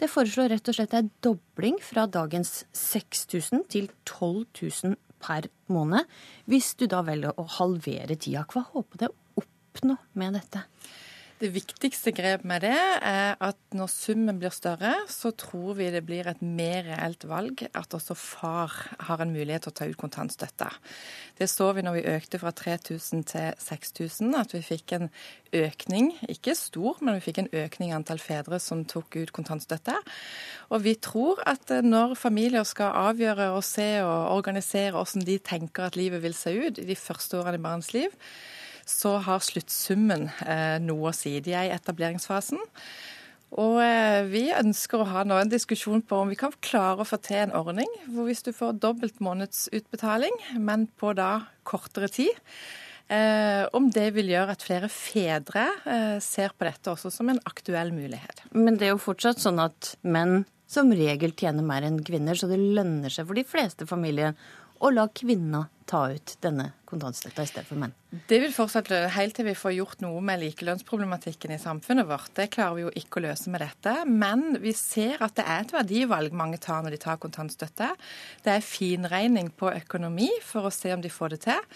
Det foreslår rett og slett en dobling fra dagens 6000 til 12 000 per måned. Hvis du da velger å halvere tida, hva håper du å oppnå med dette? Det viktigste grep med det er at når summen blir større, så tror vi det blir et mer reelt valg at også far har en mulighet til å ta ut kontantstøtte. Det så vi når vi økte fra 3000 til 6000, at vi fikk en økning, ikke stor, men vi fikk en økning i antall fedre som tok ut kontantstøtte. Og vi tror at når familier skal avgjøre og se og organisere hvordan de tenker at livet vil se ut i de første årene i barns liv, så har sluttsummen eh, noe å si. De er i etableringsfasen. Og eh, vi ønsker å ha nå en diskusjon på om vi kan klare å få til en ordning hvor hvis du får dobbelt månedsutbetaling, men på da kortere tid, eh, om det vil gjøre at flere fedre eh, ser på dette også som en aktuell mulighet. Men det er jo fortsatt sånn at menn som regel tjener mer enn kvinner, så det lønner seg for de fleste familier å la kvinner ta ut denne kontantstøtta i stedet for menn? Det vil fortsatt helt til vi får gjort noe med likelønnsproblematikken i samfunnet vårt. Det klarer vi jo ikke å løse med dette. Men vi ser at det er et verdivalg mange tar når de tar kontantstøtte. Det er finregning på økonomi for å se om de får det til.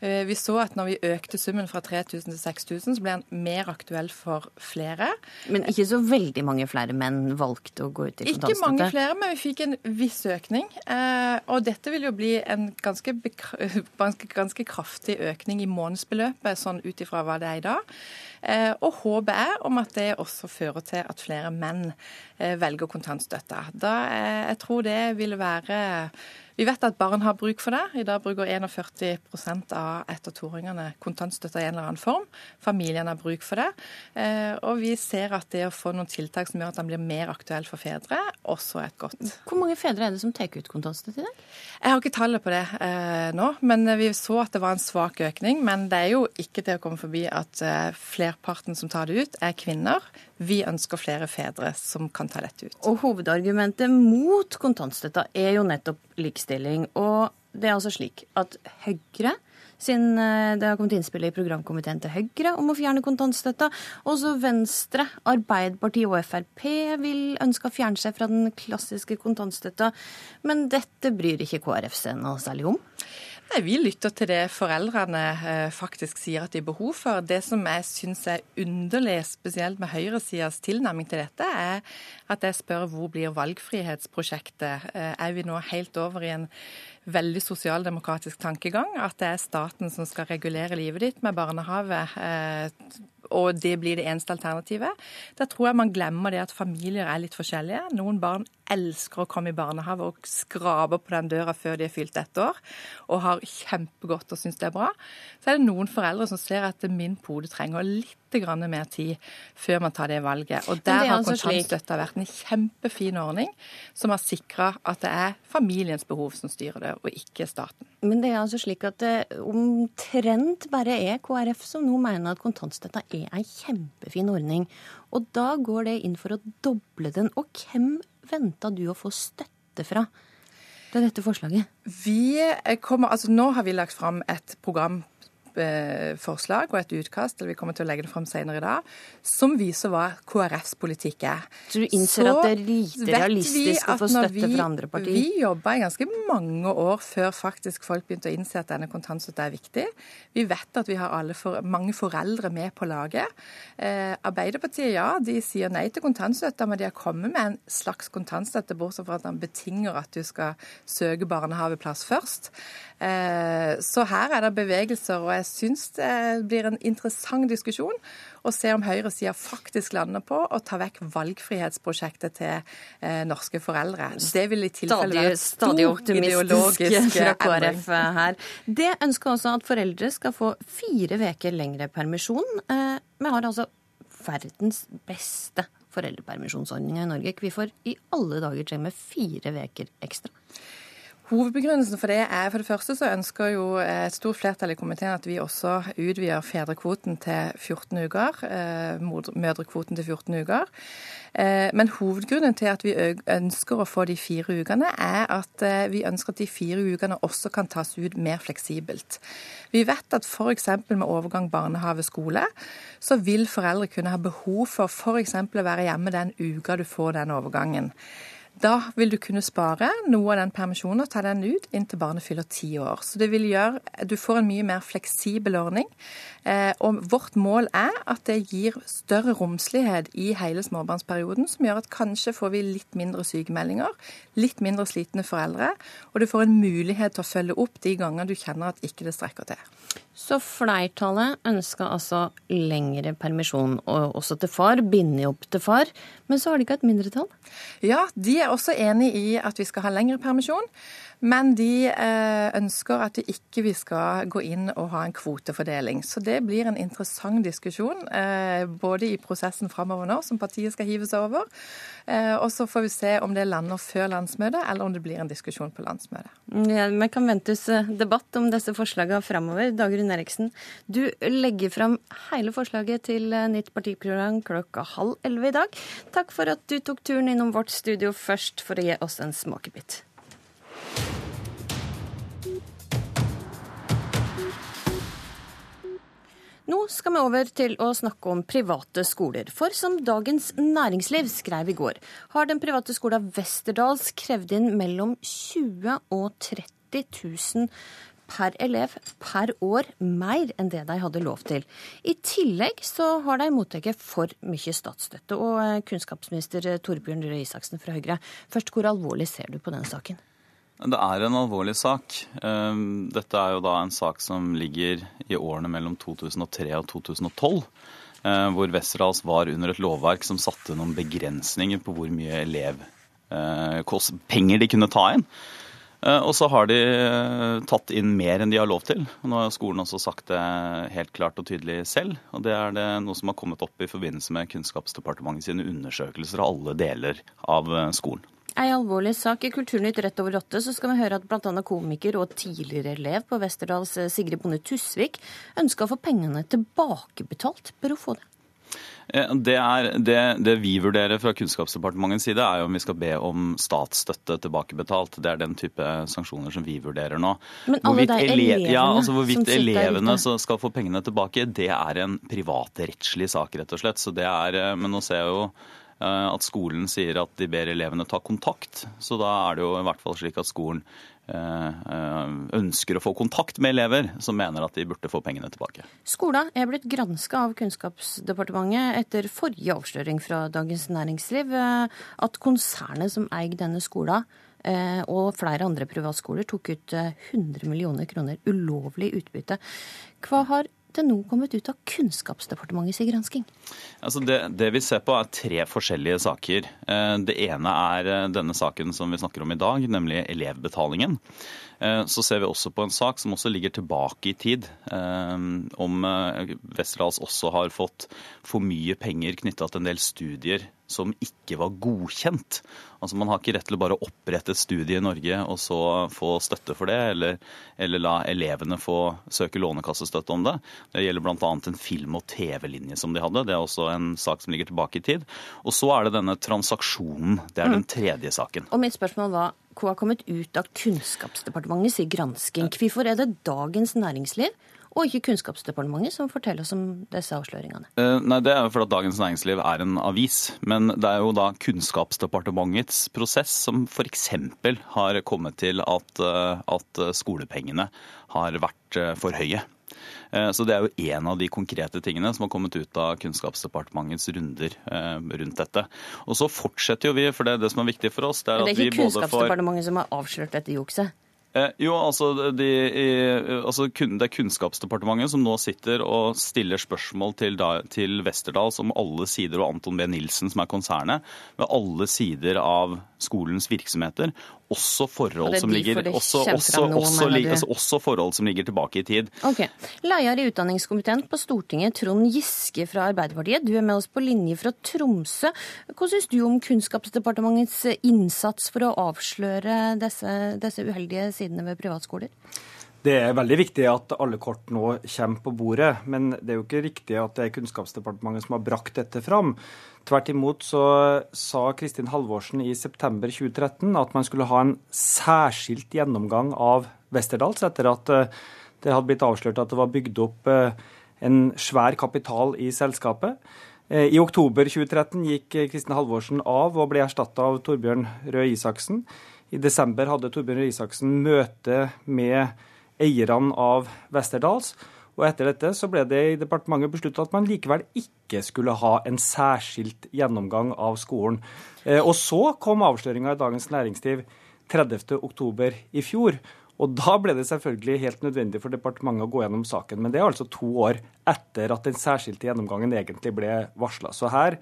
Eh, vi så at når vi økte summen fra 3000 til 6000, så ble den mer aktuell for flere. Men ikke så veldig mange flere menn valgte å gå ut i kontantstøtte? Ikke mange flere, men vi fikk en viss økning. Eh, og dette vil jo bli en ganske, ganske, kraftig økning i månedsbeløpet, sånn ut ifra hva det er i dag. Eh, og håpet er om at det også fører til at flere menn velger kontantstøtte. Da, jeg tror det vil være vi vet at barn har bruk for det. I dag bruker 41 av ett- og toåringene kontantstøtte i en eller annen form. Familiene har bruk for det. Eh, og vi ser at det å få noen tiltak som gjør at den blir mer aktuell for fedre, også er et godt. Hvor mange fedre er det som tar ut kontantstøtte i dag? Jeg har ikke tallet på det eh, nå, men vi så at det var en svak økning. Men det er jo ikke til å komme forbi at eh, flerparten som tar det ut, er kvinner. Vi ønsker flere fedre som kan ta dette ut. Og hovedargumentet mot kontantstøtta er jo nettopp likestilling. Og det er altså slik at Høyre siden eh, det har kommet innspill i programkomiteen til Høyre om å fjerne kontantstøtta. Også Venstre, Arbeiderpartiet og Frp vil ønske å fjerne seg fra den klassiske kontantstøtta. Men dette bryr ikke KrF seg noe særlig om? Nei, Vi lytter til det foreldrene eh, faktisk sier at de har behov for. Det som jeg syns er underlig, spesielt med høyresidas tilnærming til dette, er at jeg spør hvor blir valgfrihetsprosjektet? Eh, er vi nå helt over i en veldig sosialdemokratisk tankegang? At det er staten som skal regulere livet ditt med barnehage? Og det blir det eneste alternativet. Da tror jeg man glemmer det at familier er litt forskjellige. Noen barn elsker å komme i barnehage og skraper på den døra før de er fylt ett år, og har kjempegodt og syns det er bra. Så er det noen foreldre som ser at min pode trenger litt mer tid før man tar det valget. Og der har altså kontantstøtta vært en kjempefin ordning som har sikra at det er familiens behov som styrer det, og ikke staten. Men det er altså slik at det omtrent bare er KrF som nå mener at kontantstøtta er en kjempefin ordning. Og da går det inn for å doble den. Og hvem venta du å få støtte fra? Det er dette forslaget? Vi kommer, altså Nå har vi lagt fram et program Eh, forslag og et utkast, eller vi kommer til å legge det fram senere i dag, som viser hva KrFs politikk er. Så du innser så at det er lite realistisk å få støtte vi, fra andre partier? Vi jobba i ganske mange år før faktisk folk begynte å innse at denne kontantstøtta er viktig. Vi vet at vi har for, mange foreldre med på laget. Eh, Arbeiderpartiet ja, de sier nei til kontantstøtta, men de har kommet med en slags kontantstøtte, bortsett fra at den betinger at du skal søke barnehageplass først. Eh, så her er det bevegelser, og jeg syns det blir en interessant diskusjon å se om høyresida faktisk lander på å ta vekk valgfrihetsprosjektet til eh, norske foreldre. Det vil i tilfelle være en stor stadig ideologisk fra KrF her. Det ønsker også at foreldre skal få fire uker lengre permisjon. Eh, vi har altså verdens beste foreldrepermisjonsordninger i Norge. Hvorfor i alle dager trenger vi fire uker ekstra? Hovedbegrunnelsen for det er for det første så ønsker jo et stort flertall i komiteen at vi også utvider fedrekvoten til 14 uker. Eh, mødrekvoten til 14 uker. Eh, men hovedgrunnen til at vi ønsker å få de fire ukene, er at eh, vi ønsker at de fire ukene også kan tas ut mer fleksibelt. Vi vet at f.eks. med overgang barnehage-skole, så vil foreldre kunne ha behov for f.eks. å være hjemme den uka du får den overgangen. Da vil du kunne spare noe av den permisjonen og ta den ut inntil barnet fyller ti år. Så det vil gjøre Du får en mye mer fleksibel ordning. Eh, og vårt mål er at det gir større romslighet i hele småbarnsperioden, som gjør at kanskje får vi litt mindre sykemeldinger, litt mindre slitne foreldre, og du får en mulighet til å følge opp de ganger du kjenner at ikke det strekker til. Så flertallet ønsker altså lengre permisjon, og også til far, binde opp til far. Men så har de ikke et mindretall? Ja, de er også enig i at vi skal ha lengre permisjon. Men de eh, ønsker at vi ikke skal gå inn og ha en kvotefordeling. Så det blir en interessant diskusjon, eh, både i prosessen framover nå, som partiet skal hive seg over. Eh, og så får vi se om det lander før landsmøtet, eller om det blir en diskusjon på landsmøtet. Ja, Vi kan ventes debatt om disse forslagene framover. Dagrun Eriksen, du legger fram hele forslaget til nytt partiprogram klokka halv elleve i dag. Takk for at du tok turen innom vårt studio først for å gi oss en smakebit. Nå skal vi over til å snakke om private skoler. For som Dagens Næringsliv skrev i går, har den private skolen Westerdals krevd inn mellom 20 og 30 000 per elev per år, mer enn det de hadde lov til. I tillegg så har de mottatt for mye statsstøtte. Og eh, kunnskapsminister Torbjørn Røe Isaksen fra Høyre, først hvor alvorlig ser du på den saken? Det er en alvorlig sak. Ehm, dette er jo da en sak som ligger i årene mellom 2003 og 2012. Eh, hvor Westerdals var under et lovverk som satte noen begrensninger på hvor mye elevpenger eh, de kunne ta inn. Eh, og så har de tatt inn mer enn de har lov til. Nå har skolen også sagt det helt klart og tydelig selv. Og det er det noe som har kommet opp i forbindelse med Kunnskapsdepartementet sine undersøkelser av alle deler av skolen. Ei alvorlig sak i Kulturnytt rett over åtte så skal vi høre at bl.a. komiker og tidligere elev på Westerdals eh, Sigrid Bonde Tusvik ønska å få pengene tilbakebetalt. Bør hun få det? Eh, det, er, det, det, vi vurderer fra Kunnskapsdepartementets side, er jo om vi skal be om statsstøtte tilbakebetalt. Det er den type sanksjoner som vi vurderer nå. Men alle hvorvidt, de elevene, ja, altså hvorvidt elevene skal få pengene tilbake, det er en privatrettslig sak, rett og slett. Så det er, eh, men nå ser jeg jo at skolen sier at de ber elevene ta kontakt. Så da er det jo i hvert fall slik at skolen eh, eh, ønsker å få kontakt med elever som mener at de burde få pengene tilbake. Skolen er blitt granska av Kunnskapsdepartementet etter forrige avsløring fra Dagens Næringsliv at konsernet som eier denne skolen og flere andre privatskoler tok ut 100 millioner kroner ulovlig utbytte. Hva har det nå kommet ut av Kunnskapsdepartementets gransking? Altså det, det, vi ser på er tre forskjellige saker. Eh, det ene er eh, denne saken som vi snakker om i dag, nemlig elevbetalingen. Eh, så ser vi også på en sak som også ligger tilbake i tid, om Westerdals også har fått for mye penger knytta til en del studier som ikke var godkjent. Altså Man har ikke rett til å bare opprette et studie i Norge og så få støtte for det, eller, eller la elevene få søke lånekassestøtte om det. Det gjelder bl.a. en film- og TV-linje som de hadde. Det er også en sak som ligger tilbake i tid. Og så er det denne transaksjonen. Det er den mm. tredje saken. Og mitt spørsmål var hva har kommet ut av Kunnskapsdepartementets gransking? Hvorfor er det Dagens Næringsliv og ikke Kunnskapsdepartementet som forteller oss om disse avsløringene? Uh, nei, Det er jo fordi Dagens Næringsliv er en avis. Men det er jo da Kunnskapsdepartementets prosess som f.eks. har kommet til at, uh, at skolepengene har vært uh, for høye. Så Det er jo en av de konkrete tingene som har kommet ut av Kunnskapsdepartementets runder rundt dette. Og så fortsetter jo vi, for det, er det som er viktig for oss det er, at vi både får... Det er ikke Kunnskapsdepartementet som har avslørt dette jukset? Eh, jo, altså, de, altså, Det er Kunnskapsdepartementet som nå sitter og stiller spørsmål til, til Westerdals om alle sider, og Anton B. Nilsen, som er konsernet, ved alle sider av skolens virksomheter. Også forhold, som ligger, også, også, også, altså, også forhold som ligger tilbake i tid. Ok. Leder i utdanningskomiteen på Stortinget, Trond Giske fra Arbeiderpartiet. Du er med oss på linje fra Tromsø. Hva syns du om Kunnskapsdepartementets innsats for å avsløre disse, disse uheldige sidene ved privatskoler? Det er veldig viktig at alle kort nå kommer på bordet, men det er jo ikke riktig at det er Kunnskapsdepartementet som har brakt dette fram. Tvert imot så sa Kristin Halvorsen i september 2013 at man skulle ha en særskilt gjennomgang av Westerdals etter at eh, det hadde blitt avslørt at det var bygd opp eh, en svær kapital i selskapet. Eh, I oktober 2013 gikk Kristin Halvorsen av og ble erstatta av Torbjørn Røe Isaksen. I desember hadde Torbjørn Røe Isaksen møte med eierne av Westerdals. Og etter dette så ble det i departementet besluttet at man likevel ikke skulle ha en særskilt gjennomgang av skolen. Eh, og så kom avsløringa i Dagens Næringsliv 30.10 i fjor. Og da ble det selvfølgelig helt nødvendig for departementet å gå gjennom saken. Men det er altså to år etter at den særskilte gjennomgangen egentlig ble varsla. Så her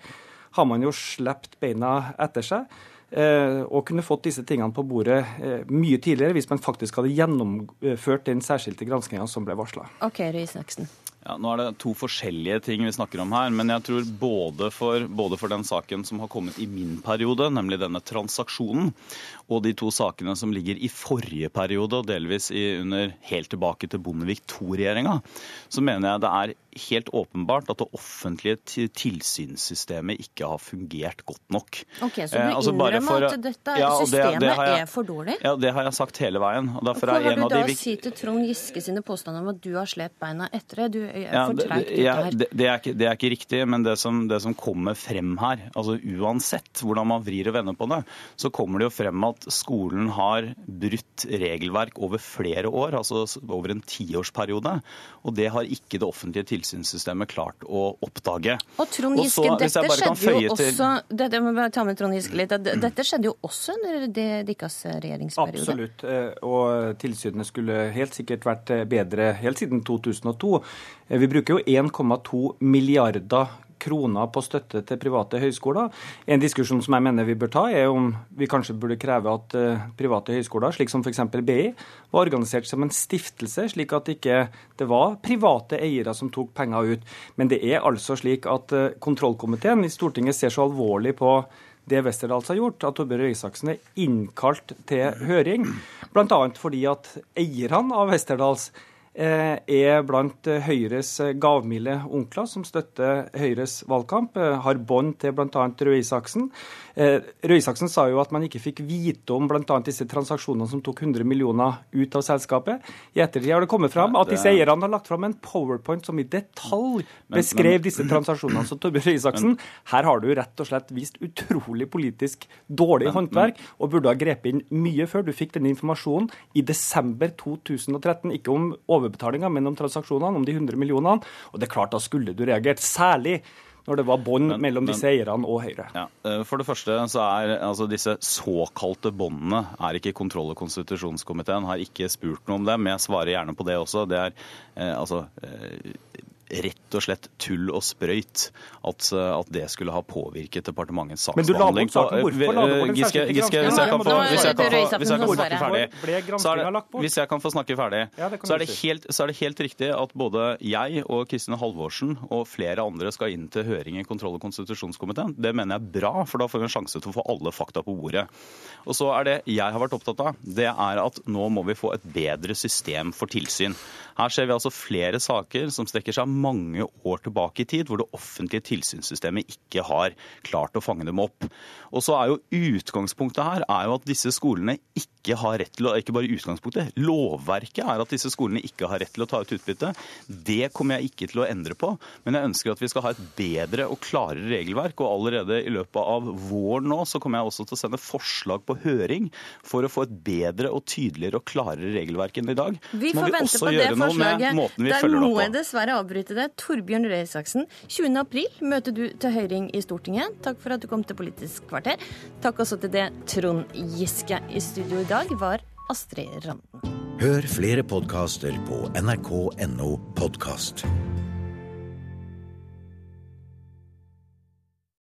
har man jo sluppet beina etter seg. Eh, og kunne fått disse tingene på bordet eh, mye tidligere hvis man faktisk hadde gjennomført den særskilte granskinga som ble varsla. Okay, ja, nå er det to forskjellige ting vi snakker om her. Men jeg tror både for, både for, den saken som har kommet i min periode, nemlig denne transaksjonen, og de to sakene som ligger i forrige periode, og delvis i, under helt tilbake til Bondevik II-regjeringa, så mener jeg det er helt åpenbart at det offentlige tilsynssystemet ikke har fungert godt nok. Ok, Så du Eh, altså innrømmer for at dette Ja, systemet det- det jeg- er for dårlig? Ja, det har jeg sagt hele veien. og derfor Hva er har en du av da de å vik- si til Trond Giske sine påstander om at du har slept beina etter deg? Du er Ja, for det, treigt ute ja, her. det, det, er ikke, det er ikke riktig, men det som, det som kommer frem her, altså uansett hvordan man vrir og vender på det, så kommer det jo frem at skolen har brutt regelverk over flere år, altså over en tiårsperiode. Og det har ikke det offentlige tilsynssystemet klart å oppdage. Og Trond Og Giske, så, dette skjedde jo til- også dette, må bare ta med Trond Giske litt. Dette skjedde jo også under deres regjeringsperiode. Absolutt. eh, Og tilsynene skulle helt sikkert vært eh, bedre helt siden 2002. Eh, Vi bruker jo 1,2 milliarder kroner på støtte til private høyskoler. En diskusjon som jeg mener vi bør ta, er om vi kanskje burde kreve at eh, private høyskoler, slik som f.eks. BI, var organisert som en stiftelse, slik at ikke det var private eiere som tok penger ut. Men det er altså slik at eh, kontrollkomiteen i Stortinget ser så alvorlig på det Westerdals har gjort, at Torbjørn Røe Isaksen er innkalt til høring. Bl.a. fordi at eierne av Westerdals er blant eh, Høyres eh, gavmilde onkler som støtter Høyres valgkamp, eh, har bånd til bl.a. Røe Isaksen. Eh, Røe Isaksen sa jo at man ikke fikk vite om bl.a. disse transaksjonene som tok 100 millioner ut av selskapet. I ettertid har det kommet fram at disse eierne har lagt fram en powerpoint som i detalj beskrev disse transaksjonene. Så Torbjørn Røe Isaksen, her har du rett og slett vist utrolig politisk dårlig håndverk, og burde ha grepet inn mye før. Du fikk denne informasjonen i desember 2013, ikke om overbetalinga, men om transaksjonene, om de 100 millionene. Og det er klart, da skulle du reagert. Særlig når det var bånd mellom disse eierne og Høyre. Ja, eh, For det første så er altså disse såkalte båndene er ikke kontroll- og konstitusjonskomiteen har ikke spurt noe om dem. Jeg svarer gjerne på det også. Det er eh, altså eh, rett og slett tull og sprøyt at, eh, at det skulle ha påvirket departementets Men du la bort saksbehandling. saken. Hvorfor la du bort en Giske, særskilt Giske, hvis jeg kan få, hvis jeg kan få, hvis jeg kan få snakke ferdig, så er det, hvis jeg kan få snakke ferdig, så, er det helt, så er det helt riktig at både jeg og Kristin Halvorsen og flere andre skal inn til høring i kontroll- og konstitusjonskomiteen. Det mener jeg er bra, for da får vi en sjanse til å få alle fakta på bordet. Og så er det jeg har vært opptatt av, det er at nå må vi få et bedre system for tilsyn. Her ser vi altså flere saker som strekker seg mange år tilbake i tid, hvor det offentlige tilsynssystemet ikke har klart å fange dem opp. Og så er jo Utgangspunktet her er jo at disse skolene ikke har rett til å Ikke bare utgangspunktet, lovverket er at disse skolene ikke har rett til å ta ut utbytte. Det kommer jeg ikke til å endre på, men jeg ønsker at vi skal ha et bedre og klarere regelverk. Og allerede i løpet av våren nå så kommer jeg også til å sende forslag på høring for å få et bedre og tydeligere og klarere regelverk enn i dag. Vi får vente på det forslaget. Der må jeg dessverre avbryte det. Torbjørn Røe Isaksen, 20. april møter du til høring i Stortinget. Takk for at du kom til Politisk kvarter. Takk også til det Trond Giske. I studio i dag var Astrid Randen. Hør flere podkaster på nrk.no podkast.